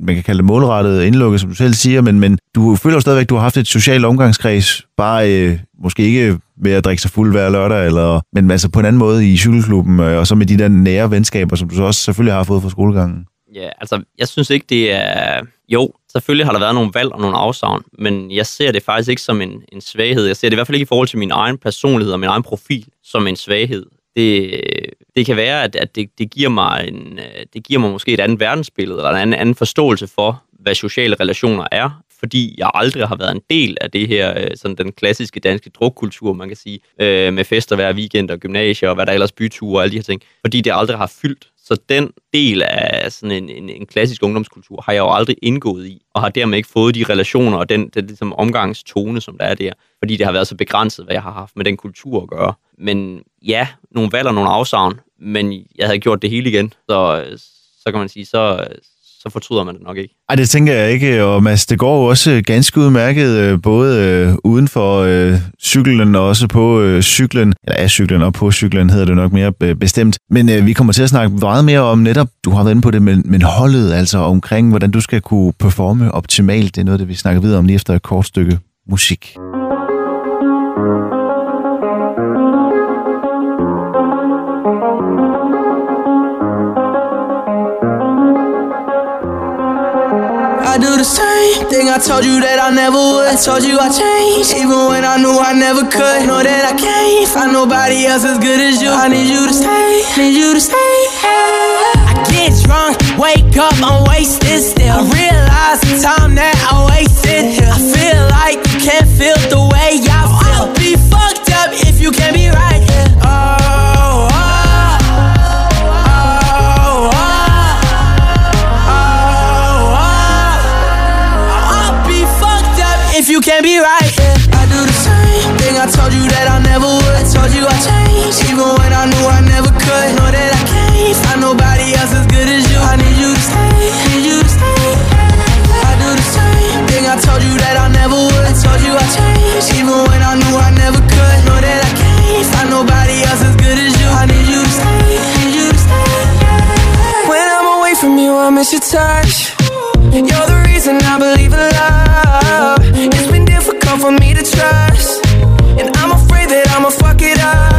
man kan kalde det målrettet indlukket, som du selv siger, men, men du føler jo stadigvæk, at du har haft et socialt omgangskreds, bare øh, måske ikke ved at drikke sig fuld hver lørdag, eller, men altså på en anden måde i cykelklubben, øh, og så med de der nære venskaber, som du så også selvfølgelig har fået fra skolegangen. Ja, altså, jeg synes ikke, det er... Jo, selvfølgelig har der været nogle valg og nogle afsavn, men jeg ser det faktisk ikke som en, en svaghed. Jeg ser det i hvert fald ikke i forhold til min egen personlighed og min egen profil som en svaghed. Det, det kan være, at, at det, det, giver mig en, øh, det giver mig måske et andet verdensbillede, eller en anden, anden forståelse for, hvad sociale relationer er, fordi jeg aldrig har været en del af det her, øh, sådan den klassiske danske drukkultur, man kan sige, øh, med fester hver weekend og gymnasier og hvad der ellers byture og alle de her ting, fordi det aldrig har fyldt. Så den del af sådan en, en, en klassisk ungdomskultur har jeg jo aldrig indgået i, og har dermed ikke fået de relationer og den, den ligesom omgangstone, som der er der, fordi det har været så begrænset, hvad jeg har haft med den kultur at gøre. Men ja, nogle valg og nogle afsavn, men jeg havde gjort det hele igen, så, så kan man sige, så, så fortryder man det nok ikke. Ej, det tænker jeg ikke, og Mads, det går jo også øh, ganske udmærket, øh, både øh, uden for øh, cyklen og også på øh, cyklen, eller af cyklen og på cyklen hedder det nok mere øh, bestemt. Men øh, vi kommer til at snakke meget mere om netop, du har været inde på det, men, men holdet, altså omkring, hvordan du skal kunne performe optimalt. Det er noget, det vi snakker videre om lige efter et kort stykke musik. Thing I told you that I never would. I told you I changed, even when I knew I never could. Know that I can't find nobody else as good as you. I need you to stay, need you to stay. I get drunk, wake up, I'm wasted still. I realize the time that I wasted. I feel like you can't feel the way I feel. I'll be fucked up if you can't be right can't be right. Yeah. I do the same thing I told you that I never would. Told you I changed, even when I knew I never could. Know that I can't find nobody else as good as you. I need you to stay, need you to stay. I do the same thing I told you that I never would. Told you I changed, even when I knew I never could. Know that I can't find nobody else as good as you. I need you to stay, need you to stay. When I'm away from you, I miss your touch. You're the reason I believe in love. For me to trust. And I'm afraid that I'ma fuck it up.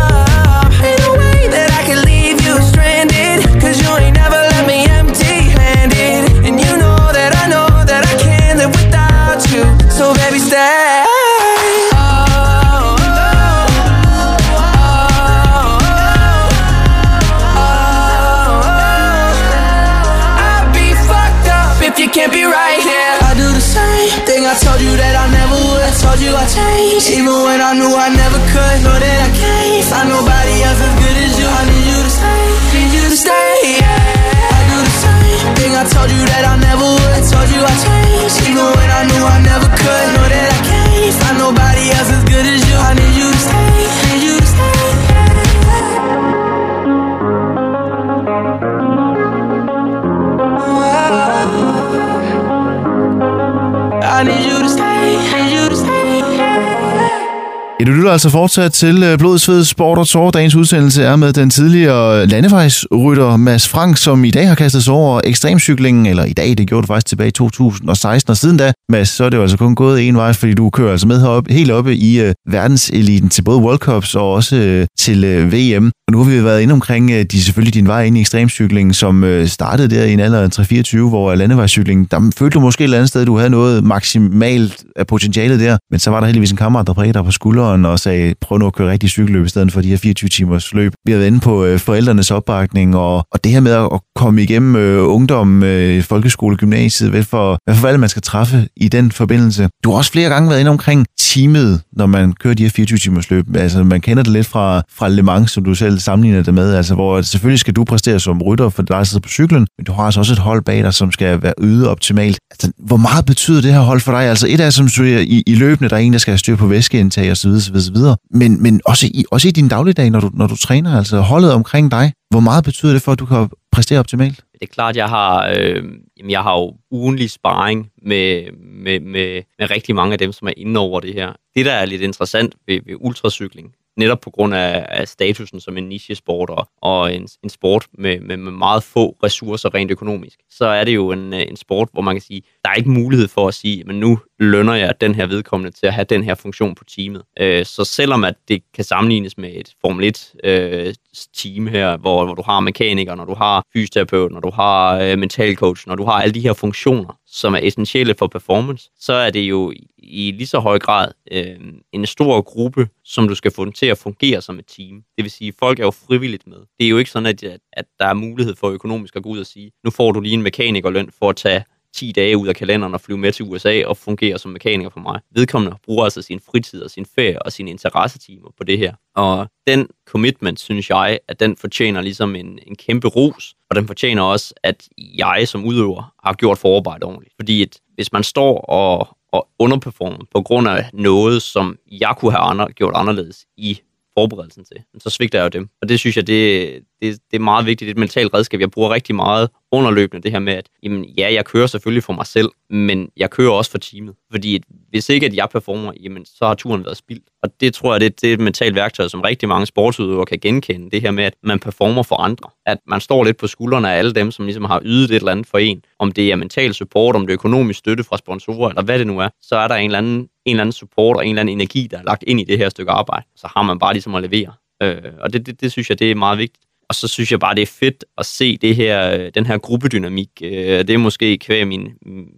Du lytter altså fortsat til øh, Blodsved Sport og Tår. Dagens udsendelse er med den tidligere landevejsrytter Mads Frank, som i dag har kastet sig over ekstremcyklingen, eller i dag, det gjorde du faktisk tilbage i 2016, og siden da, Mads, så er det jo altså kun gået en vej, fordi du kører altså med herop, helt oppe i uh, verdenseliten til både World Cups og også uh, til uh, VM. Og nu har vi været inde omkring uh, de, selvfølgelig din vej ind i ekstremcyklingen, som uh, startede der i en alder af 3-24, hvor landevejscyklingen, der følte du måske et eller andet sted, at du havde noget maksimalt af potentialet der, men så var der heldigvis en kammerat, der prægede dig på skulderen og sagde, prøv nu at køre rigtig cykelløb i stedet for de her 24 timers løb. Vi har været inde på øh, forældrenes opbakning, og, og det her med at komme igennem øh, ungdom, øh, folkeskole, gymnasiet, hvad for, hvad for valg man skal træffe i den forbindelse. Du har også flere gange været inde omkring teamet, når man kører de her 24 timers løb. Altså, man kender det lidt fra, fra Le Mans, som du selv sammenligner det med, altså, hvor selvfølgelig skal du præstere som rytter, for dig sidder på cyklen, men du har altså også et hold bag dig, som skal være yde optimalt. Altså, hvor meget betyder det her hold for dig? Altså, et af som du siger, i, i løbende, der er en, der skal have styr på væskeindtag osv., osv., videre. Men, men også, i, også i din dagligdag, når du, når du træner, altså holdet omkring dig, hvor meget betyder det for, at du kan præstere optimalt? Det er klart, jeg har, øh, jamen, jeg har jo ugenlig sparring med, med, med, med rigtig mange af dem, som er inde over det her. Det, der er lidt interessant ved, ved ultracykling, netop på grund af, af statusen som en niche-sport og, og en, en sport med, med, med meget få ressourcer rent økonomisk, så er det jo en, øh, en sport, hvor man kan sige, der er ikke mulighed for at sige, men nu lønner jeg den her vedkommende til at have den her funktion på teamet. Øh, så selvom at det kan sammenlignes med et Formel 1 øh, team her, hvor, hvor du har mekanikere, når du har fysioterapeut, når du har øh, mental coach, når du har alle de her funktioner, som er essentielle for performance, så er det jo i lige så høj grad øh, en stor gruppe, som du skal få den til at fungere som et team. Det vil sige, at folk er jo frivilligt med. Det er jo ikke sådan, at, at der er mulighed for økonomisk at gå ud og sige, nu får du lige en mekanikerløn for at tage 10 dage ud af kalenderen og flyve med til USA og fungere som mekaniker for mig. Vedkommende bruger altså sin fritid og sin ferie og sine interessetimer på det her. Og den commitment, synes jeg, at den fortjener ligesom en, en kæmpe ros, og den fortjener også, at jeg som udøver har gjort forarbejde ordentligt. Fordi at hvis man står og, og underperformer på grund af noget, som jeg kunne have andre, gjort anderledes i forberedelsen til, så svigter jeg jo dem. Og det synes jeg, det, det, det er meget vigtigt. Det er et mentalt redskab. Jeg bruger rigtig meget underløbende det her med, at jamen, ja, jeg kører selvfølgelig for mig selv, men jeg kører også for teamet. Fordi at, hvis ikke at jeg performer, jamen, så har turen været spildt. Og det tror jeg, det, det er et mentalt værktøj, som rigtig mange sportsudøvere kan genkende. Det her med, at man performer for andre. At man står lidt på skuldrene af alle dem, som ligesom har ydet et eller andet for en. Om det er mental support, om det er økonomisk støtte fra sponsorer, eller hvad det nu er, så er der en eller anden, en eller anden support og en eller anden energi, der er lagt ind i det her stykke arbejde. Så har man bare ligesom at levere. Øh, og det, det, det synes jeg, det er meget vigtigt. Og så synes jeg bare, det er fedt at se det her, øh, den her gruppedynamik. Øh, det er måske kvæg min,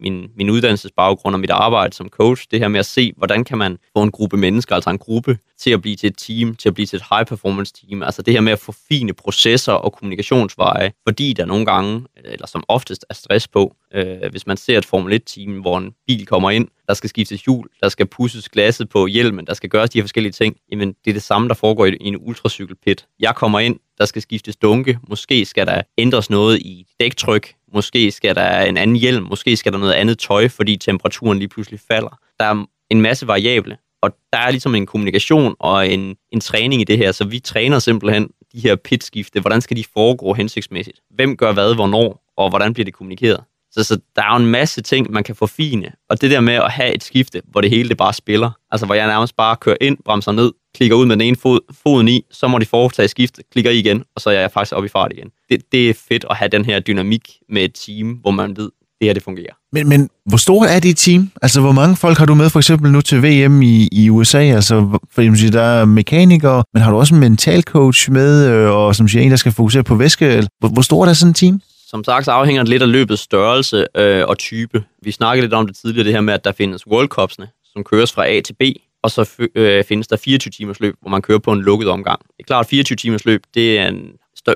min, min uddannelsesbaggrund og mit arbejde som coach. Det her med at se, hvordan kan man få en gruppe mennesker, altså en gruppe, til at blive til et team, til at blive til et high performance team. Altså det her med at få fine processer og kommunikationsveje, fordi der nogle gange, eller som oftest, er stress på. Øh, hvis man ser et Formel 1-team, hvor en bil kommer ind, der skal skiftes hjul, der skal pusses glasset på hjelmen, der skal gøres de her forskellige ting, jamen det er det samme, der foregår i en ultracykelpit. Jeg kommer ind, der skal skiftes dunke, måske skal der ændres noget i dæktryk, måske skal der en anden hjelm, måske skal der noget andet tøj, fordi temperaturen lige pludselig falder. Der er en masse variable, og der er ligesom en kommunikation og en, en træning i det her, så vi træner simpelthen de her pitskifte, hvordan skal de foregå hensigtsmæssigt? Hvem gør hvad, hvornår, og hvordan bliver det kommunikeret? Så, så der er jo en masse ting, man kan forfine. Og det der med at have et skifte, hvor det hele det bare spiller, altså hvor jeg nærmest bare kører ind, bremser ned, klikker ud med den ene fod, foden i, så må de foretage skifte, klikker i igen, og så er jeg faktisk oppe i fart igen. Det, det er fedt at have den her dynamik med et team, hvor man ved, det her det fungerer. Men, men hvor stor er dit team? Altså, hvor mange folk har du med for eksempel nu til VM i, i USA? Altså, for eksempel, der er mekanikere, men har du også en mental coach med, øh, og som siger, en, der skal fokusere på væske? Hvor, hvor stort er sådan et team? Som sagt, så afhænger det lidt af løbets størrelse øh, og type. Vi snakkede lidt om det tidligere, det her med, at der findes World Cups'ene, som køres fra A til B, og så øh, findes der 24 timers løb, hvor man kører på en lukket omgang. Det er klart, at 24 timers løb, det er en,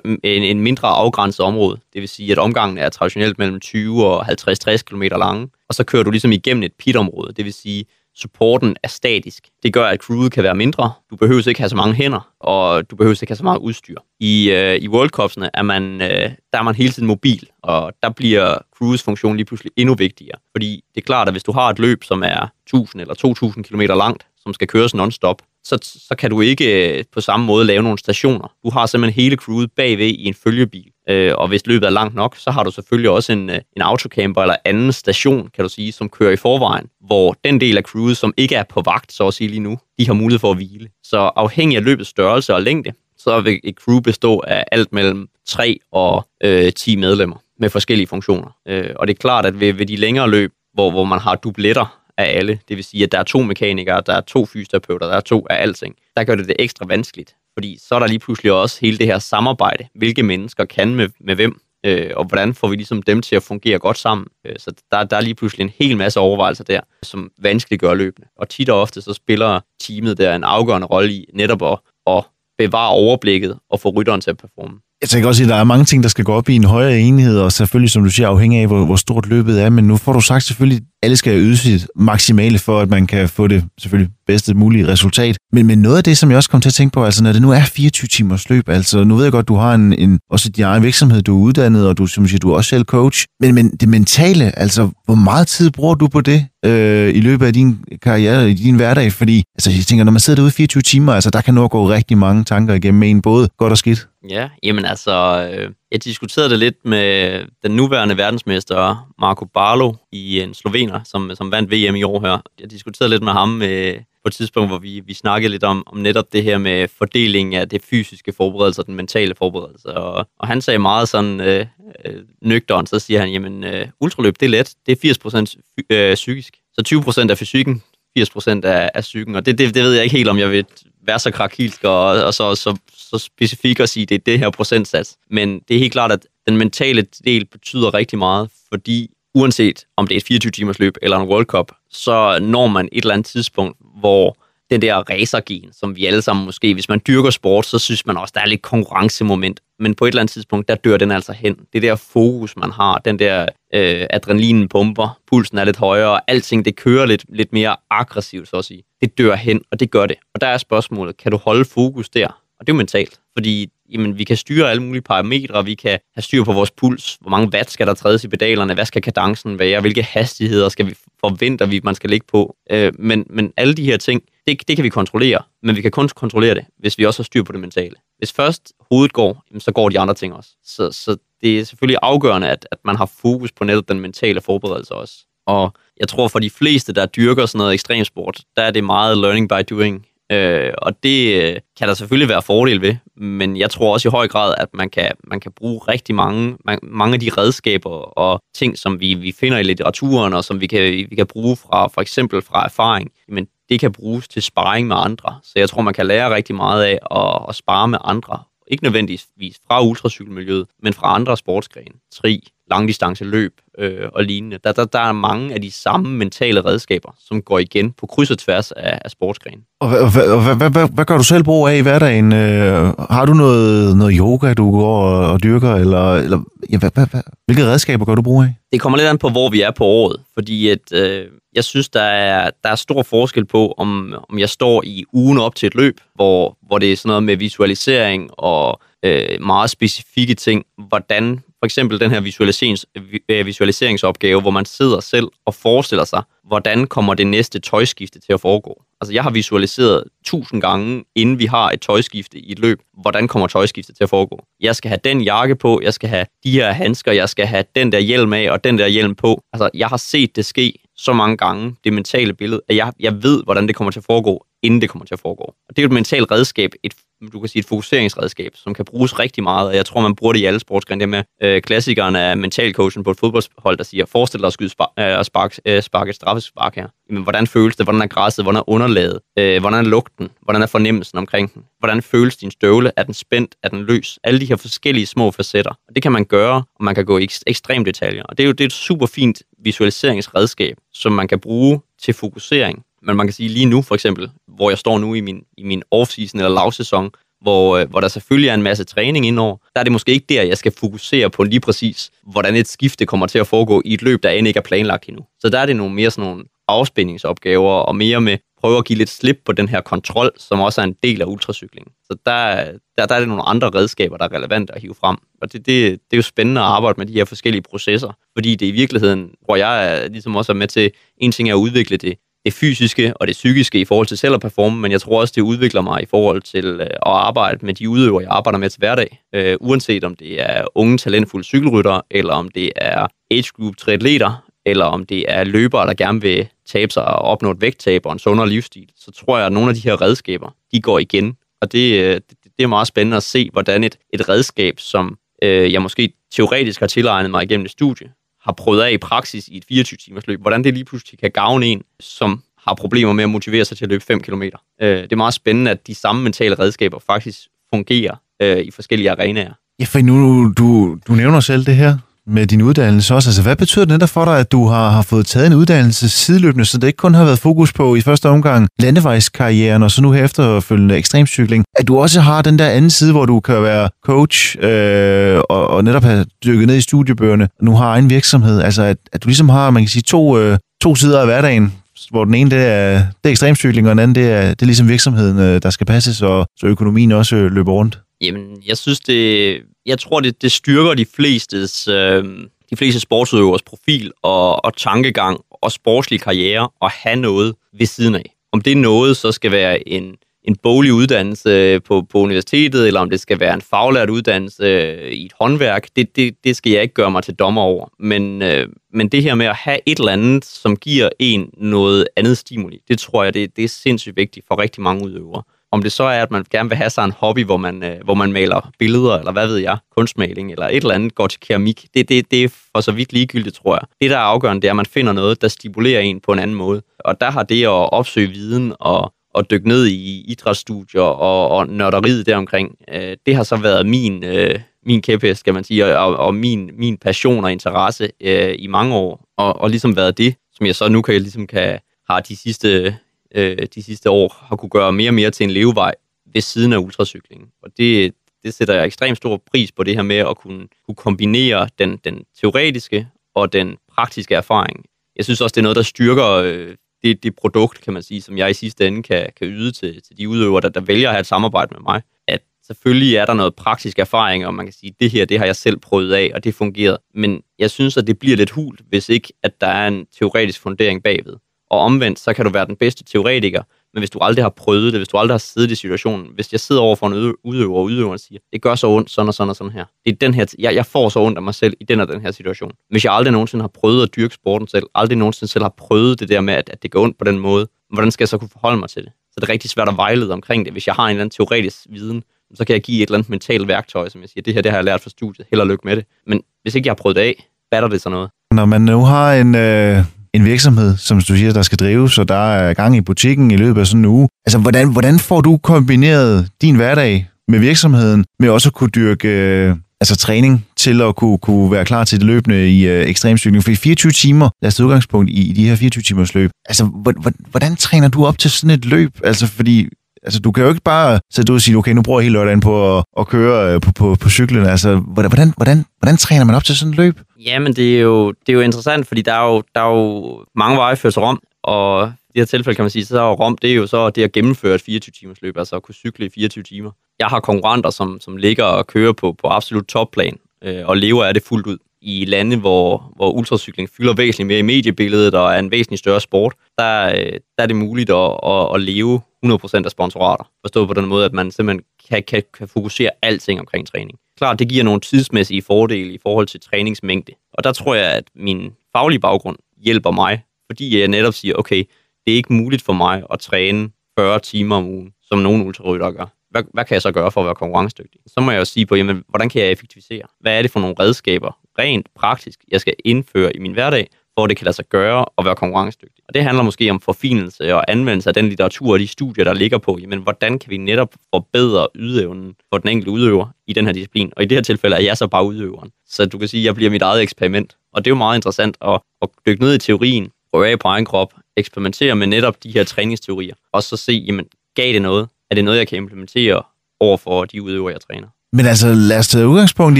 en, en mindre afgrænset område. Det vil sige, at omgangen er traditionelt mellem 20 og 50-60 km lange, og så kører du ligesom igennem et pitområde. Det vil sige, supporten er statisk. Det gør, at crewet kan være mindre. Du behøver ikke have så mange hænder, og du behøver ikke have så meget udstyr. I, øh, i World Cups'ene er man, øh, der er man hele tiden mobil, og der bliver crews funktion lige pludselig endnu vigtigere. Fordi det er klart, at hvis du har et løb, som er 1000 eller 2000 km langt, som skal køres non-stop, så, så kan du ikke øh, på samme måde lave nogle stationer. Du har simpelthen hele crewet bagved i en følgebil. Øh, og hvis løbet er langt nok, så har du selvfølgelig også en, øh, en autocamper eller anden station, kan du sige, som kører i forvejen, hvor den del af crewet, som ikke er på vagt, så at sige lige nu, de har mulighed for at hvile. Så afhængig af løbets størrelse og længde, så vil et crew bestå af alt mellem 3 og øh, 10 medlemmer med forskellige funktioner. Øh, og det er klart, at ved, ved de længere løb, hvor, hvor man har dubletter af alle, det vil sige, at der er to mekanikere, der er to fysioterapeuter, der er to af alting, der gør det det ekstra vanskeligt. Fordi så er der lige pludselig også hele det her samarbejde. Hvilke mennesker kan med, med hvem, øh, og hvordan får vi ligesom dem til at fungere godt sammen. Øh, så der, der er lige pludselig en hel masse overvejelser der, som vanskeligt gør løbende. Og tit og ofte så spiller teamet der en afgørende rolle i netop at, at bevare overblikket og få rytteren til at performe. Jeg tænker også, at der er mange ting, der skal gå op i en højere enhed, og selvfølgelig, som du siger, afhængig af, hvor, hvor stort løbet er. Men nu får du sagt selvfølgelig, alle skal yde sit maksimale for, at man kan få det selvfølgelig bedste mulige resultat. Men, men noget af det, som jeg også kom til at tænke på, altså når det nu er 24 timers løb, altså nu ved jeg godt, du har en, en også din egen virksomhed, du er uddannet, og du, som siger, du er også selv coach. Men, men det mentale, altså hvor meget tid bruger du på det øh, i løbet af din karriere, i din hverdag? Fordi altså, jeg tænker, når man sidder derude 24 timer, altså der kan nu gå rigtig mange tanker igennem en, både godt og skidt. Ja, jamen altså, øh, jeg diskuterede det lidt med den nuværende verdensmester Marco Barlo i en slovener, som, som vandt VM i år her. Jeg diskuterede lidt med ham øh, på et tidspunkt, hvor vi, vi snakkede lidt om, om netop det her med fordelingen af det fysiske forberedelse og den mentale forberedelse. Og, og han sagde meget sådan øh, øh, nøgteren, så siger han, jamen øh, ultraløb, det er let, det er 80% øh, psykisk. Så 20% er fysikken, 80% er, er psyken, og det, det, det ved jeg ikke helt, om jeg vil være så krakilsk og, og så, så, så specifik at sige, at det er det her procentsats. Men det er helt klart, at den mentale del betyder rigtig meget, fordi uanset om det er et 24 timers løb eller en World Cup, så når man et eller andet tidspunkt, hvor den der racergen, som vi alle sammen måske, hvis man dyrker sport, så synes man også, der er lidt konkurrencemoment. Men på et eller andet tidspunkt, der dør den altså hen. Det der fokus, man har, den der øh, adrenalinen pumper, pulsen er lidt højere, og alting det kører lidt, lidt mere aggressivt, så at sige. Det dør hen, og det gør det. Og der er spørgsmålet, kan du holde fokus der? Og det er jo mentalt, fordi jamen, vi kan styre alle mulige parametre, vi kan have styr på vores puls, hvor mange watt skal der trædes i pedalerne, hvad skal kadencen være, hvilke hastigheder skal vi forventer vi, man skal ligge på. Øh, men, men alle de her ting, det, det kan vi kontrollere, men vi kan kun kontrollere det, hvis vi også har styr på det mentale. Hvis først hovedet går, jamen, så går de andre ting også. Så, så det er selvfølgelig afgørende, at, at man har fokus på netop den mentale forberedelse også. Og jeg tror for de fleste, der dyrker sådan noget ekstremsport, der er det meget learning by doing. Øh, og det øh, kan der selvfølgelig være fordel ved, men jeg tror også i høj grad, at man kan, man kan bruge rigtig mange, man, mange af de redskaber og ting, som vi, vi finder i litteraturen, og som vi kan, vi kan bruge fra for eksempel fra erfaring, men det kan bruges til sparring med andre. Så jeg tror, man kan lære rigtig meget af at, at spare med andre. Ikke nødvendigvis fra ultracykelmiljøet, men fra andre sportsgrene. Tri, langdistance løb øh, og lignende. Der, der, der er mange af de samme mentale redskaber, som går igen på kryds og tværs af, af sportsgrenen. Og hvad, hvad, hvad, hvad, hvad, hvad gør du selv brug af i hverdagen? Øh, har du noget, noget yoga, du går og, og dyrker? Eller, eller ja, hvad, hvad, hvad, hvilke redskaber gør du brug af? Det kommer lidt an på, hvor vi er på året. Fordi at, øh, jeg synes, der er, der er stor forskel på, om, om jeg står i ugen op til et løb, hvor, hvor det er sådan noget med visualisering og øh, meget specifikke ting. Hvordan for eksempel den her visualiserings, øh, visualiseringsopgave, hvor man sidder selv og forestiller sig, hvordan kommer det næste tøjskifte til at foregå? Altså, jeg har visualiseret tusind gange, inden vi har et tøjskifte i et løb, hvordan kommer tøjskiftet til at foregå. Jeg skal have den jakke på, jeg skal have de her handsker, jeg skal have den der hjelm af og den der hjelm på. Altså, jeg har set det ske så mange gange, det mentale billede, at jeg, jeg ved, hvordan det kommer til at foregå, inden det kommer til at foregå. Og det er jo et mentalt redskab, et du kan sige, et fokuseringsredskab, som kan bruges rigtig meget, og jeg tror, man bruger det i alle sportsgrene. med øh, klassikeren af mentalcoachen på et fodboldhold, der siger, forestil dig at skyde spar- øh, spark, øh, spark et straffespark her. Jamen, hvordan føles det? Hvordan er græsset? Hvordan er underlaget? Øh, hvordan er lugten? Hvordan er fornemmelsen omkring den? Hvordan føles din støvle? Er den spændt? Er den løs? Alle de her forskellige små facetter. Og det kan man gøre, og man kan gå i ekstrem detaljer. Og det er jo det er et super fint visualiseringsredskab, som man kan bruge til fokusering men man kan sige lige nu for eksempel, hvor jeg står nu i min, i min off-season eller lavsæson, hvor, øh, hvor der selvfølgelig er en masse træning indover, der er det måske ikke der, jeg skal fokusere på lige præcis, hvordan et skifte kommer til at foregå i et løb, der end ikke er planlagt endnu. Så der er det nogle mere sådan nogle afspændingsopgaver, og mere med prøve at give lidt slip på den her kontrol, som også er en del af ultracyklingen. Så der, der, der er det nogle andre redskaber, der er relevante at hive frem. Og det, det, det er jo spændende at arbejde med de her forskellige processer, fordi det i virkeligheden, hvor jeg er, ligesom også er med til, en ting er at udvikle det det fysiske og det psykiske i forhold til selv at performe, men jeg tror også, det udvikler mig i forhold til øh, at arbejde med de udøvere, jeg arbejder med til hverdag. Øh, uanset om det er unge, talentfulde cykelryttere, eller om det er age group triatleter, eller om det er løbere, der gerne vil tabe sig og opnå et vægttab og en sundere livsstil, så tror jeg, at nogle af de her redskaber, de går igen. Og det, øh, det, det er meget spændende at se, hvordan et, et redskab, som øh, jeg måske teoretisk har tilegnet mig igennem et studie, har prøvet af i praksis i et 24-timers løb, hvordan det lige pludselig kan gavne en, som har problemer med at motivere sig til at løbe 5 km. Øh, det er meget spændende, at de samme mentale redskaber faktisk fungerer øh, i forskellige arenaer. Ja, for nu, du, du nævner selv det her med din uddannelse også. Altså, hvad betyder det for dig, at du har, har fået taget en uddannelse sideløbende, så det ikke kun har været fokus på i første omgang landevejskarrieren, og så nu her efterfølgende ekstremcykling, at du også har den der anden side, hvor du kan være coach øh, og, og netop have dykket ned i studiebøgerne, og nu har egen virksomhed. Altså, at, at du ligesom har, man kan sige, to, øh, to sider af hverdagen, hvor den ene det er, det er ekstremcykling, og den anden det er, det er ligesom virksomheden, øh, der skal passes, og så økonomien også øh, løber rundt. Jamen, jeg synes, det, jeg tror, det, det styrker de flestes, øh, de fleste sportsudøvers profil og, og tankegang og sportslig karriere at have noget ved siden af. Om det er noget, så skal være en, en boglig uddannelse øh, på, på universitetet, eller om det skal være en faglært uddannelse øh, i et håndværk, det, det, det skal jeg ikke gøre mig til dommer over. Men, øh, men det her med at have et eller andet, som giver en noget andet stimuli, det tror jeg, det, det er sindssygt vigtigt for rigtig mange udøvere. Om det så er, at man gerne vil have sig en hobby, hvor man, øh, hvor man maler billeder, eller hvad ved jeg, kunstmaling, eller et eller andet går til keramik, det, det, det er for så vidt ligegyldigt, tror jeg. Det, der er afgørende, det er, at man finder noget, der stimulerer en på en anden måde. Og der har det at opsøge viden og, og dykke ned i idrætsstudier og, og nørderiet deromkring, øh, det har så været min, øh, min kæphest, skal man sige, og, og min, min passion og interesse øh, i mange år, og, og ligesom været det, som jeg så nu kan, ligesom kan, har de sidste øh, de sidste år har kunne gøre mere og mere til en levevej ved siden af ultracyklingen. Og det, det sætter jeg ekstremt stor pris på, det her med at kunne, kunne kombinere den, den teoretiske og den praktiske erfaring. Jeg synes også, det er noget, der styrker øh, det, det produkt, kan man sige, som jeg i sidste ende kan, kan yde til, til de udøvere, der, der vælger at have et samarbejde med mig. At selvfølgelig er der noget praktisk erfaring, og man kan sige, det her, det har jeg selv prøvet af, og det fungerer. Men jeg synes, at det bliver lidt hult, hvis ikke, at der er en teoretisk fundering bagved. Og omvendt, så kan du være den bedste teoretiker, men hvis du aldrig har prøvet det, hvis du aldrig har siddet i situationen, hvis jeg sidder over for en udøver, og udøveren siger, det gør så ondt, sådan og sådan og sådan her. Det er den her, jeg, jeg får så ondt af mig selv i den og den her situation. Hvis jeg aldrig nogensinde har prøvet at dyrke sporten selv, aldrig nogensinde selv har prøvet det der med, at, at det går ondt på den måde, hvordan skal jeg så kunne forholde mig til det? Så det er rigtig svært at vejlede omkring det. Hvis jeg har en eller anden teoretisk viden, så kan jeg give et eller andet mentalt værktøj, som jeg siger, det her det har jeg lært fra studiet, held og lykke med det. Men hvis ikke jeg har prøvet det af, batter det så noget? Når man nu har en, øh, en virksomhed, som du siger, der skal drives, så der er gang i butikken i løbet af sådan en uge. Altså, hvordan, hvordan får du kombineret din hverdag med virksomheden, med også at kunne dyrke øh, altså træning til at kunne, kunne være klar til det løbende i øh, ekstremcykling? Fordi 24 timer, lad os udgangspunkt i, i de her 24 timers løb. Altså, hvordan, hvordan træner du op til sådan et løb? Altså, fordi Altså, du kan jo ikke bare sætte ud og sige, okay, nu bruger jeg hele lørdagen på at, at køre øh, på, på, på cyklen. Altså, hvordan, hvordan, hvordan træner man op til sådan et løb? Jamen, det er jo, det er jo interessant, fordi der er jo, der er jo mange veje ført til Rom, og i det her tilfælde kan man sige, så er Rom, det er jo så det at gennemføre et 24-timers løb, altså at kunne cykle i 24 timer. Jeg har konkurrenter, som, som ligger og kører på, på absolut topplan, øh, og lever af det fuldt ud i lande, hvor, hvor ultracykling fylder væsentligt mere i mediebilledet og er en væsentlig større sport, der, øh, der er det muligt at, at, at leve 100% af sponsorater. Forstået på den måde, at man simpelthen kan, kan, kan fokusere alting omkring træning. Klart, det giver nogle tidsmæssige fordele i forhold til træningsmængde. Og der tror jeg, at min faglige baggrund hjælper mig, fordi jeg netop siger, okay, det er ikke muligt for mig at træne 40 timer om ugen, som nogle ultraryttere gør. Hvad, hvad kan jeg så gøre for at være konkurrencedygtig? Så må jeg jo sige på, jamen, hvordan kan jeg effektivisere? Hvad er det for nogle redskaber, rent praktisk, jeg skal indføre i min hverdag, for at det kan lade sig gøre og være konkurrencedygtig. Og det handler måske om forfinelse og anvendelse af den litteratur og de studier, der ligger på, jamen, hvordan kan vi netop forbedre ydeevnen for den enkelte udøver i den her disciplin? Og i det her tilfælde er jeg så bare udøveren. Så du kan sige, at jeg bliver mit eget eksperiment. Og det er jo meget interessant at, at dykke ned i teorien, prøve af på egen krop, eksperimentere med netop de her træningsteorier, og så se, jamen, gav det noget? Er det noget, jeg kan implementere over for de udøvere, jeg træner? Men altså, lad os tage udgangspunkt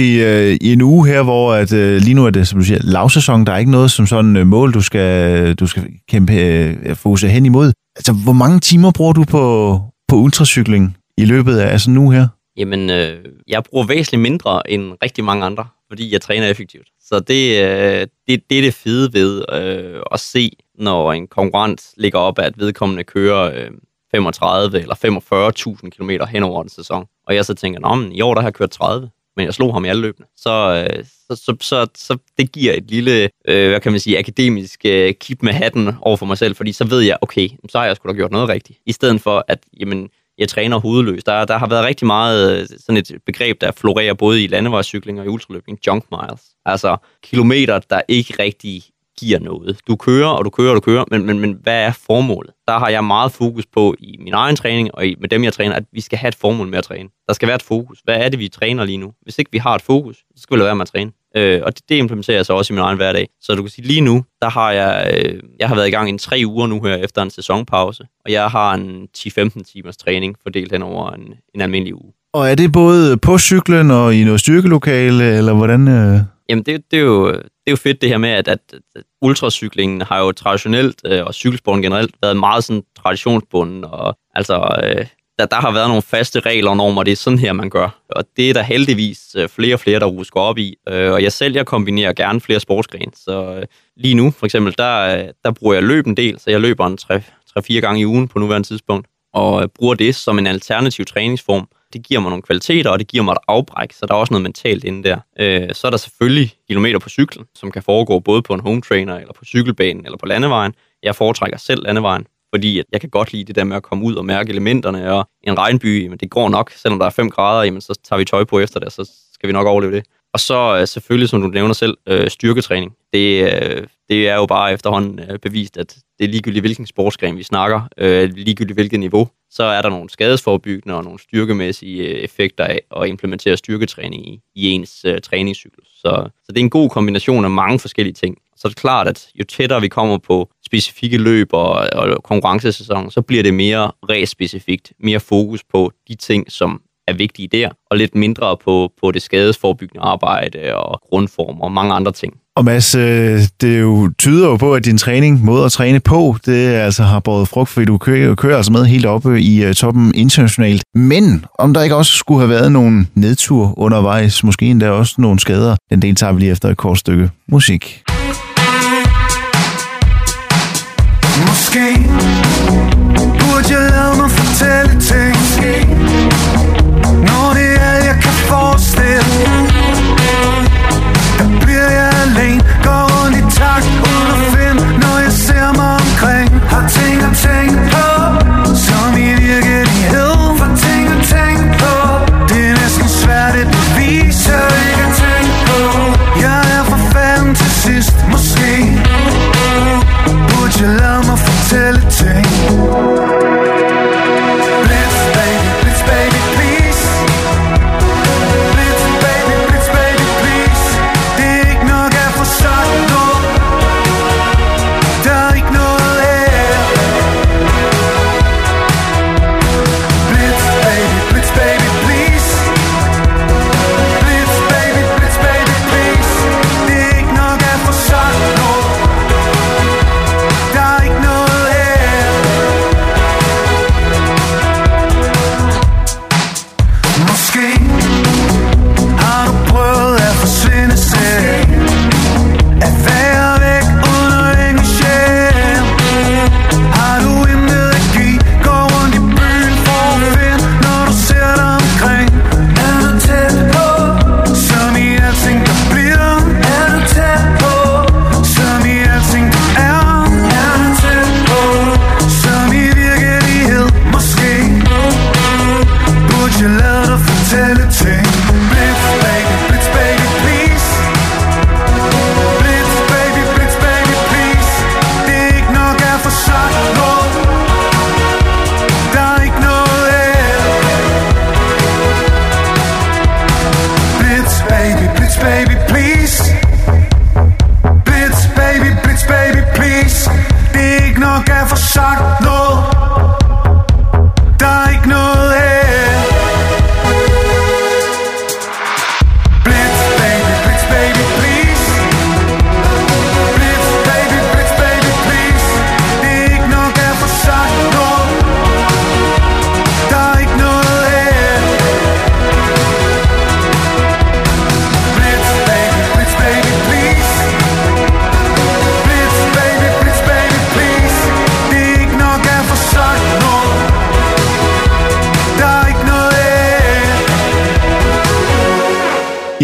i, øh, i en uge her, hvor at, øh, lige nu er det, som du siger, lavsæson. Der er ikke noget som sådan øh, mål, du skal, du skal kæmpe, øh, fokusere hen imod. Altså, hvor mange timer bruger du på, på ultracykling i løbet af altså nu her? Jamen, øh, jeg bruger væsentligt mindre end rigtig mange andre, fordi jeg træner effektivt. Så det, øh, det, det er det fede ved øh, at se, når en konkurrent ligger op, at vedkommende kører øh, 35 eller 45.000 km hen over en sæson. Og jeg så tænker, Nå, men i år der har jeg kørt 30, men jeg slog ham i alle løbene. Så, øh, så, så, så, så det giver et lille, øh, hvad kan man sige, akademisk øh, kip med hatten over for mig selv, fordi så ved jeg, okay, så har jeg sgu da gjort noget rigtigt. I stedet for, at jamen, jeg træner hovedløs. Der, der har været rigtig meget øh, sådan et begreb, der florerer både i landevejscykling og i ultraløbning, junk miles. Altså kilometer, der ikke rigtig giver noget. Du kører, og du kører, og du kører, men, men, men hvad er formålet? Der har jeg meget fokus på i min egen træning, og i, med dem, jeg træner, at vi skal have et formål med at træne. Der skal være et fokus. Hvad er det, vi træner lige nu? Hvis ikke vi har et fokus, så skal vi lade være med at træne. Øh, og det, det implementerer jeg så også i min egen hverdag. Så du kan sige, lige nu, der har jeg, øh, jeg har været i gang i tre uger nu her efter en sæsonpause, og jeg har en 10-15 timers træning fordelt hen over en, en almindelig uge. Og er det både på cyklen og i noget styrkelokale, eller hvordan? Øh... Jamen, det, det, er jo, det er jo fedt det her med, at, at, at ultracyklingen har jo traditionelt, øh, og cykelsporten generelt, været meget sådan traditionsbunden, og altså, øh, der, der har været nogle faste regler og normer, det er sådan her, man gør. Og det er der heldigvis øh, flere og flere, der rusker op i. Øh, og jeg selv, jeg kombinerer gerne flere sportsgrene. Så øh, lige nu, for eksempel, der, øh, der bruger jeg løb en del, så jeg løber en 3-4 gange i ugen på nuværende tidspunkt, og øh, bruger det som en alternativ træningsform. Det giver mig nogle kvaliteter, og det giver mig et afbræk, så der er også noget mentalt inde der. Øh, så er der selvfølgelig kilometer på cyklen, som kan foregå både på en home trainer, eller på cykelbanen, eller på landevejen. Jeg foretrækker selv landevejen, fordi jeg kan godt lide det der med at komme ud og mærke elementerne, og en regnby, men det går nok, selvom der er 5 grader, jamen, så tager vi tøj på efter det, så skal vi nok overleve det. Og så øh, selvfølgelig, som du nævner selv, øh, styrketræning. Det, øh, det er jo bare efterhånden øh, bevist, at det er ligegyldigt, hvilken sportsgren vi snakker, øh, ligegyldigt hvilket niveau, så er der nogle skadesforbyggende og nogle styrkemæssige øh, effekter af at implementere styrketræning i, i ens træningscyklus. Så, så det er en god kombination af mange forskellige ting så er det klart, at jo tættere vi kommer på specifikke løb og, og konkurrencesæson, så bliver det mere race-specifikt, mere fokus på de ting, som er vigtige der, og lidt mindre på, på det skadesforbyggende arbejde og grundform og mange andre ting. Og Mads, øh, det jo tyder jo på, at din træning, måde at træne på, det altså har båret frugt, fordi du kører, kører altså med helt oppe i uh, toppen internationalt. Men om der ikke også skulle have været nogle nedtur undervejs, måske endda også nogle skader, den del tager vi lige efter et kort stykke musik. Måske burde jeg lade mig fortælle ting Måske Burde jeg lade mig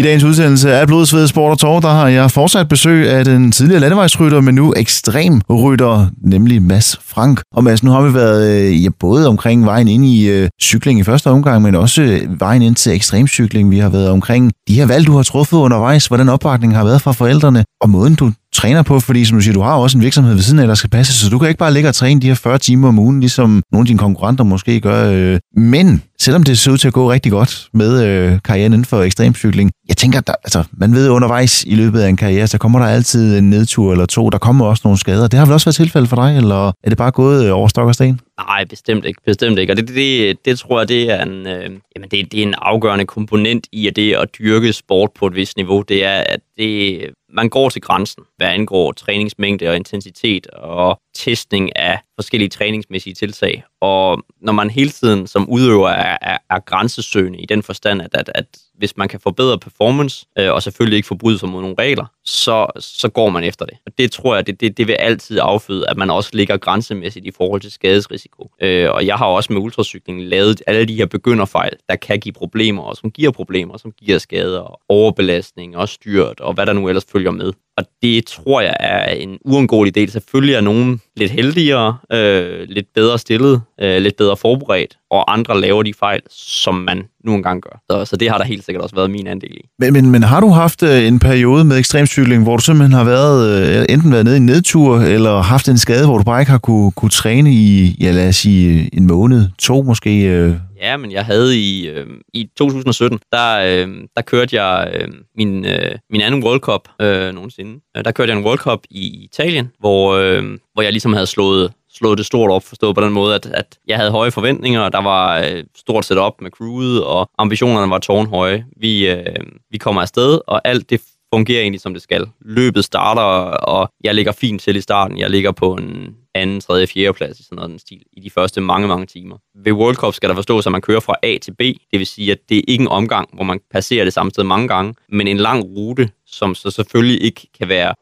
dagens udsendelse af Blodsved Sport og Tår, der har jeg fortsat besøg af den tidligere landevejsrytter, men nu ekstrem rytter, nemlig Mads Frank. Og Mads, nu har vi været øh, ja, både omkring vejen ind i øh, cykling i første omgang, men også øh, vejen ind til ekstremcykling. Vi har været omkring de her valg, du har truffet undervejs, hvordan opbakningen har været fra forældrene, og måden du træner på, fordi som du siger, du har også en virksomhed ved siden af, der skal passe, så du kan ikke bare ligge og træne de her 40 timer om ugen, ligesom nogle af dine konkurrenter måske gør. Øh. Men selvom det ser ud til at gå rigtig godt med øh, karrieren inden for ekstremcykling, jeg tænker, der, altså, man ved undervejs i løbet af en karriere, så kommer der altid en nedtur eller to, der kommer også nogle skader. Det har vel også været tilfældet for dig, eller er det bare gået øh, over stok og sten? Nej, bestemt ikke. Bestemt ikke. Og det, det, det tror jeg, det er en, øh, jamen det, det er en afgørende komponent i at det at dyrke sport på et vist niveau. Det er, at det, man går til grænsen, hvad angår træningsmængde og intensitet og testning af forskellige træningsmæssige tiltag. Og når man hele tiden som udøver er, er, er grænsesøgende i den forstand, at, at, at hvis man kan forbedre performance, øh, og selvfølgelig ikke forbryde sig mod nogle regler, så, så går man efter det. Og det tror jeg, det, det, det vil altid afføde, at man også ligger grænsemæssigt i forhold til skadesrisiko. Øh, og jeg har også med ultracykling lavet alle de her begynderfejl, der kan give problemer, og som giver problemer, som giver skader, overbelastning og styrt, og hvad der nu ellers følger med. Og det tror jeg er en uundgåelig del. Selvfølgelig er nogen lidt heldigere, øh, lidt bedre stillet, øh, lidt bedre forberedt, og andre laver de fejl, som man nu engang gør. Så, så det har der helt sikkert også været min andel i. Men, men, men har du haft øh, en periode med ekstremcykling, hvor du simpelthen har været, øh, enten været nede i en nedtur, eller haft en skade, hvor du bare ikke har kunne, kunne træne i, ja lad os sige, en måned, to måske? Øh? Ja, men jeg havde i, øh, i 2017, der, øh, der kørte jeg øh, min, øh, min anden World Cup øh, nogensinde. Der kørte jeg en World Cup i Italien, hvor, øh, hvor jeg ligesom havde slået slået det stort op, forstået på den måde, at, at jeg havde høje forventninger, og der var øh, stort set op med crewet, og ambitionerne var tårnhøje. Vi, øh, vi kommer afsted, og alt det fungerer egentlig, som det skal. Løbet starter, og jeg ligger fint til i starten. Jeg ligger på en anden, tredje, fjerde plads i sådan noget den stil i de første mange, mange timer. Ved World Cup skal der forstås, at man kører fra A til B. Det vil sige, at det er ikke en omgang, hvor man passerer det samme sted mange gange, men en lang rute, som så selvfølgelig ikke kan være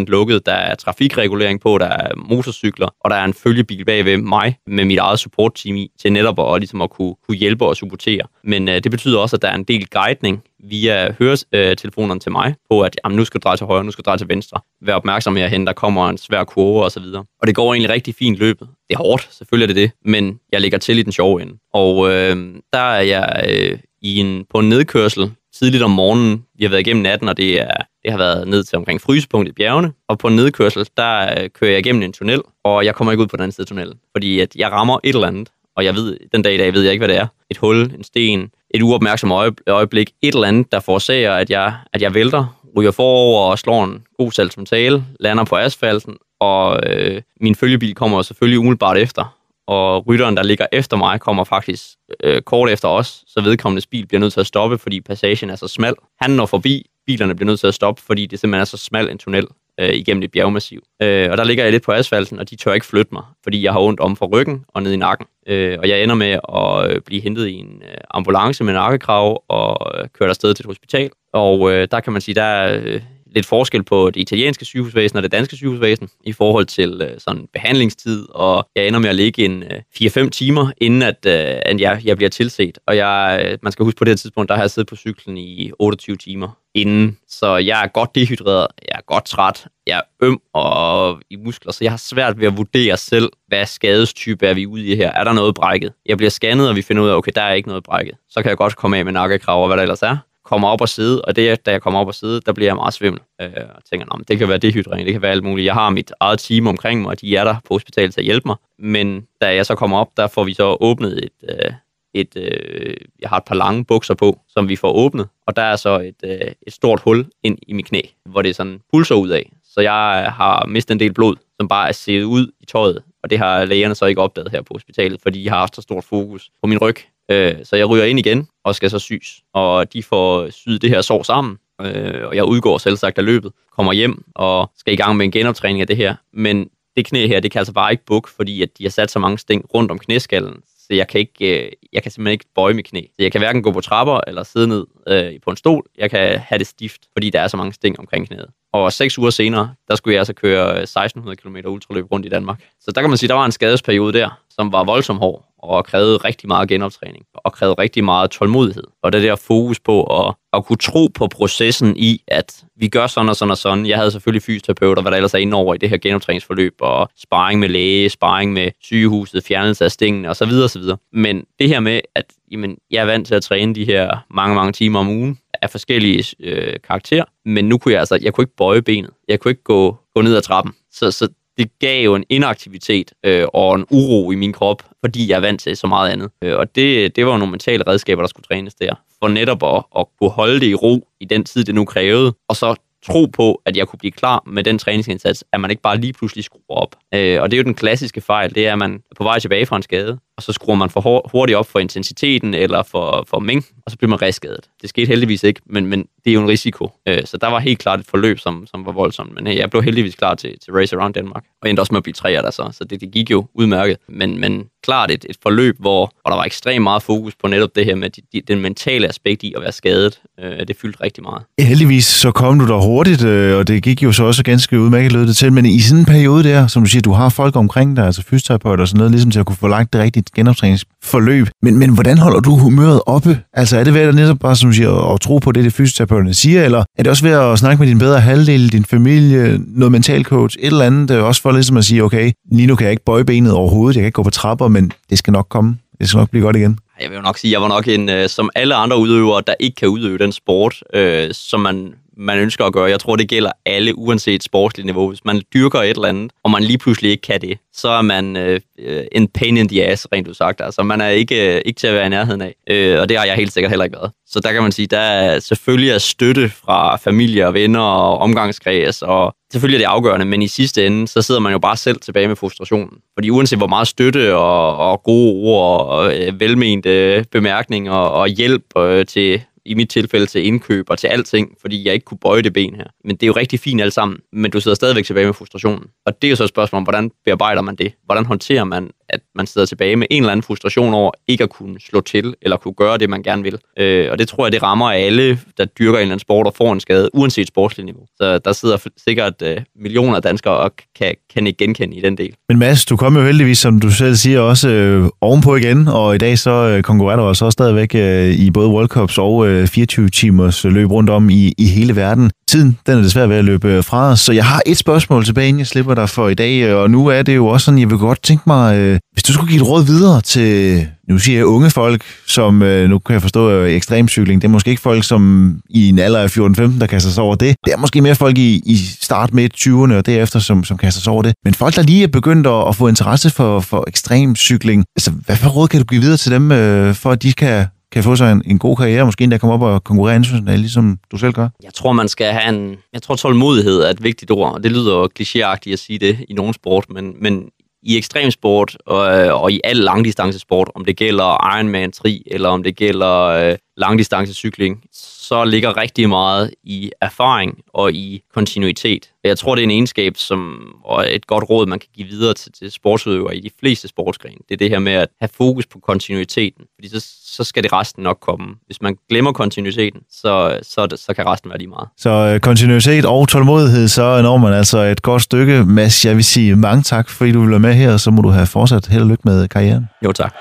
100% lukket. Der er trafikregulering på, der er motorcykler, og der er en følgebil bagved mig med mit eget supportteam i, til netop at, ligesom at kunne, kunne hjælpe og supportere. Men øh, det betyder også, at der er en del guidning via høretelefonerne til mig på, at jamen, nu skal du dreje til højre, nu skal du dreje til venstre. Vær opmærksom herhen, der kommer en svær kurve og så videre. Og det går egentlig rigtig fint løbet. Det er hårdt, selvfølgelig er det det, men jeg ligger til i den sjove ende. Og øh, der er jeg øh, i en, på en nedkørsel tidligt om morgenen. Vi har været igennem natten, og det, er, det har været ned til omkring frysepunkt i bjergene. Og på en nedkørsel, der øh, kører jeg igennem en tunnel, og jeg kommer ikke ud på den anden side af tunnelen, fordi at jeg rammer et eller andet, og jeg ved, den dag i dag ved jeg ikke, hvad det er. Et hul, en sten, et uopmærksom øjeblik, et eller andet, der forårsager, at jeg, at jeg vælter, ryger forover og slår en god tale, lander på asfalten, og øh, min følgebil kommer selvfølgelig umiddelbart efter. Og rytteren, der ligger efter mig, kommer faktisk øh, kort efter os, så vedkommendes bil bliver nødt til at stoppe, fordi passagen er så smal. Han når forbi, bilerne bliver nødt til at stoppe, fordi det simpelthen er så smal en tunnel øh, igennem et bjergmassiv. Øh, og der ligger jeg lidt på asfalten, og de tør ikke flytte mig, fordi jeg har ondt om for ryggen og ned i nakken. Øh, og jeg ender med at øh, blive hentet i en øh, ambulance med nakkekrav og øh, kørt afsted til et hospital. Og øh, der kan man sige, der er øh, lidt forskel på det italienske sygehusvæsen og det danske sygehusvæsen i forhold til øh, sådan behandlingstid, og jeg ender med at ligge en øh, 4-5 timer, inden at, øh, at jeg, jeg bliver tilset. Og jeg, øh, man skal huske på det her tidspunkt, der har jeg siddet på cyklen i 28 timer inden, så jeg er godt dehydreret, jeg er godt træt, jeg er øm og i muskler, så jeg har svært ved at vurdere selv, hvad skadestype er vi ude i her. Er der noget brækket? Jeg bliver scannet, og vi finder ud af, okay, der er ikke noget brækket. Så kan jeg godt komme af med nakkekrav og hvad der ellers er kommer op og sidde, og det, da jeg kommer op og sidde, der bliver jeg meget svimmel. Øh, og tænker, det kan være dehydrering, det kan være alt muligt. Jeg har mit eget team omkring mig, og de er der på hospitalet til at hjælpe mig. Men da jeg så kommer op, der får vi så åbnet et, øh, et øh, jeg har et par lange bukser på, som vi får åbnet, og der er så et, øh, et stort hul ind i mit knæ, hvor det sådan pulser ud af. Så jeg øh, har mistet en del blod, som bare er set ud i tøjet, og det har lægerne så ikke opdaget her på hospitalet, fordi de har haft så stort fokus på min ryg. Øh, så jeg ryger ind igen og skal så sys, og de får syet det her sår sammen, øh, og jeg udgår selv sagt af løbet, kommer hjem og skal i gang med en genoptræning af det her. Men det knæ her, det kan altså bare ikke bukke, fordi at de har sat så mange sting rundt om knæskallen, så jeg kan, ikke, øh, jeg kan simpelthen ikke bøje mit knæ. Så jeg kan hverken gå på trapper eller sidde ned øh, på en stol. Jeg kan have det stift, fordi der er så mange sting omkring knæet. Og seks uger senere, der skulle jeg altså køre øh, 1600 km ultraløb rundt i Danmark. Så der kan man sige, der var en skadesperiode der, som var voldsomt hård og krævede rigtig meget genoptræning, og krævede rigtig meget tålmodighed. Og det der fokus på at, at kunne tro på processen i, at vi gør sådan og sådan og sådan. Jeg havde selvfølgelig fysioterapeuter, hvad der ellers er inde over i det her genoptræningsforløb, og sparring med læge, sparring med sygehuset, fjernelse af stingene osv. osv. Men det her med, at jamen, jeg er vant til at træne de her mange, mange timer om ugen, af forskellige øh, karakterer, men nu kunne jeg altså, jeg kunne ikke bøje benet. Jeg kunne ikke gå, gå ned ad trappen. Så, så det gav jo en inaktivitet øh, og en uro i min krop, fordi jeg er vant til så meget andet. Øh, og det, det var jo nogle mentale redskaber, der skulle trænes der, for netop at, at kunne holde det i ro i den tid, det nu krævede, og så tro på, at jeg kunne blive klar med den træningsindsats, at man ikke bare lige pludselig skruer op. Øh, og det er jo den klassiske fejl, det er, at man er på vej tilbage fra en skade, og så skruer man for hurtigt op for intensiteten eller for, for mængden, og så bliver man reskadet. Det skete heldigvis ikke, men, men det er jo en risiko. Øh, så der var helt klart et forløb, som, som var voldsomt. Men øh, jeg blev heldigvis klar til, til Race Around Danmark, og endte også med at blive træer der så, så det, det gik jo udmærket. Men, men klart et, et forløb, hvor, hvor der var ekstremt meget fokus på netop det her med de, de, den mentale aspekt i at være skadet. Øh, det fyldte rigtig meget. Heldigvis så kom du der hurtigt, øh, og det gik jo så også ganske udmærket lød det til. Men i sådan en periode der, som du siger, du har folk omkring dig, altså fysioterapeuter og sådan noget, ligesom til at kunne få lagt det rigtige genoptræningsforløb. Men, men hvordan holder du humøret oppe? Altså er det ved at netop bare, som du siger, at tro på det, det fysioterapeuterne siger, eller er det også ved at snakke med din bedre halvdel, din familie, noget mental coach, et eller andet, øh, også for ligesom at sige, okay, lige nu kan jeg ikke bøje benet overhovedet, jeg kan ikke gå på trapper, men det skal nok komme. Det skal nok blive godt igen. Jeg vil jo nok sige, at jeg var nok en, øh, som alle andre udøvere, der ikke kan udøve den sport, øh, som man man ønsker at gøre. Jeg tror, det gælder alle, uanset sportsligt niveau. Hvis man dyrker et eller andet, og man lige pludselig ikke kan det, så er man øh, øh en pain in the ass, rent sagt. Altså, man er ikke, øh, ikke til at være i nærheden af. Øh, og det har jeg helt sikkert heller ikke været. Så der kan man sige, der er selvfølgelig er støtte fra familie og venner og omgangskreds, og selvfølgelig er det afgørende, men i sidste ende, så sidder man jo bare selv tilbage med frustrationen. Fordi uanset hvor meget støtte og, og gode ord og øh, velmente bemærkninger og hjælp øh, til i mit tilfælde til indkøb og til alting, fordi jeg ikke kunne bøje det ben her. Men det er jo rigtig fint alt sammen, men du sidder stadigvæk tilbage med frustrationen. Og det er jo så et spørgsmål om, hvordan bearbejder man det? Hvordan håndterer man, at man sidder tilbage med en eller anden frustration over ikke at kunne slå til, eller kunne gøre det, man gerne vil? Øh, og det tror jeg, det rammer alle, der dyrker en eller anden sport og får en skade, uanset sportsligt niveau. Så der sidder sikkert øh, millioner af danskere og kan, kan ikke genkende i den del. Men Mads, du kom jo heldigvis, som du selv siger, også øh, ovenpå igen, og i dag så øh, konkurrerer du altså også stadigvæk øh, i både World Cups og øh, 24 timers løb rundt om i, i hele verden. Tiden, den er desværre ved at løbe øh, fra os, så jeg har et spørgsmål tilbage, inden jeg slipper dig for i dag, øh, og nu er det jo også sådan, jeg vil godt tænke mig, øh, Øh, hvis du skulle give et råd videre til, nu siger jeg unge folk, som øh, nu kan jeg forstå øh, ekstremcykling, det er måske ikke folk, som i en alder af 14-15, der kaster sig over det. Det er måske mere folk i, i start med 20'erne og derefter, som, som kaster sig over det. Men folk, der lige er begyndt at, at få interesse for, for ekstremcykling, altså hvad for råd kan du give videre til dem, øh, for at de kan kan få sig en, en god karriere, måske endda komme op og konkurrere internationalt, ligesom du selv gør? Jeg tror, man skal have en... Jeg tror, tålmodighed er et vigtigt ord, og det lyder jo klichéagtigt at sige det i nogen sport, men, men i ekstremsport og, øh, og i al langdistancesport, om det gælder Ironman 3, eller om det gælder øh, langdistancecykling, så ligger rigtig meget i erfaring og i kontinuitet. Jeg tror, det er en egenskab som, og et godt råd, man kan give videre til, til sportsudøvere i de fleste sportsgrene. Det er det her med at have fokus på kontinuiteten, fordi så, så skal det resten nok komme. Hvis man glemmer kontinuiteten, så, så, så kan resten være lige meget. Så øh, kontinuitet og tålmodighed, så når man altså et godt stykke. Mads, jeg vil sige mange tak, fordi du vil være med her, og så må du have fortsat held og lykke med karrieren. Jo, tak.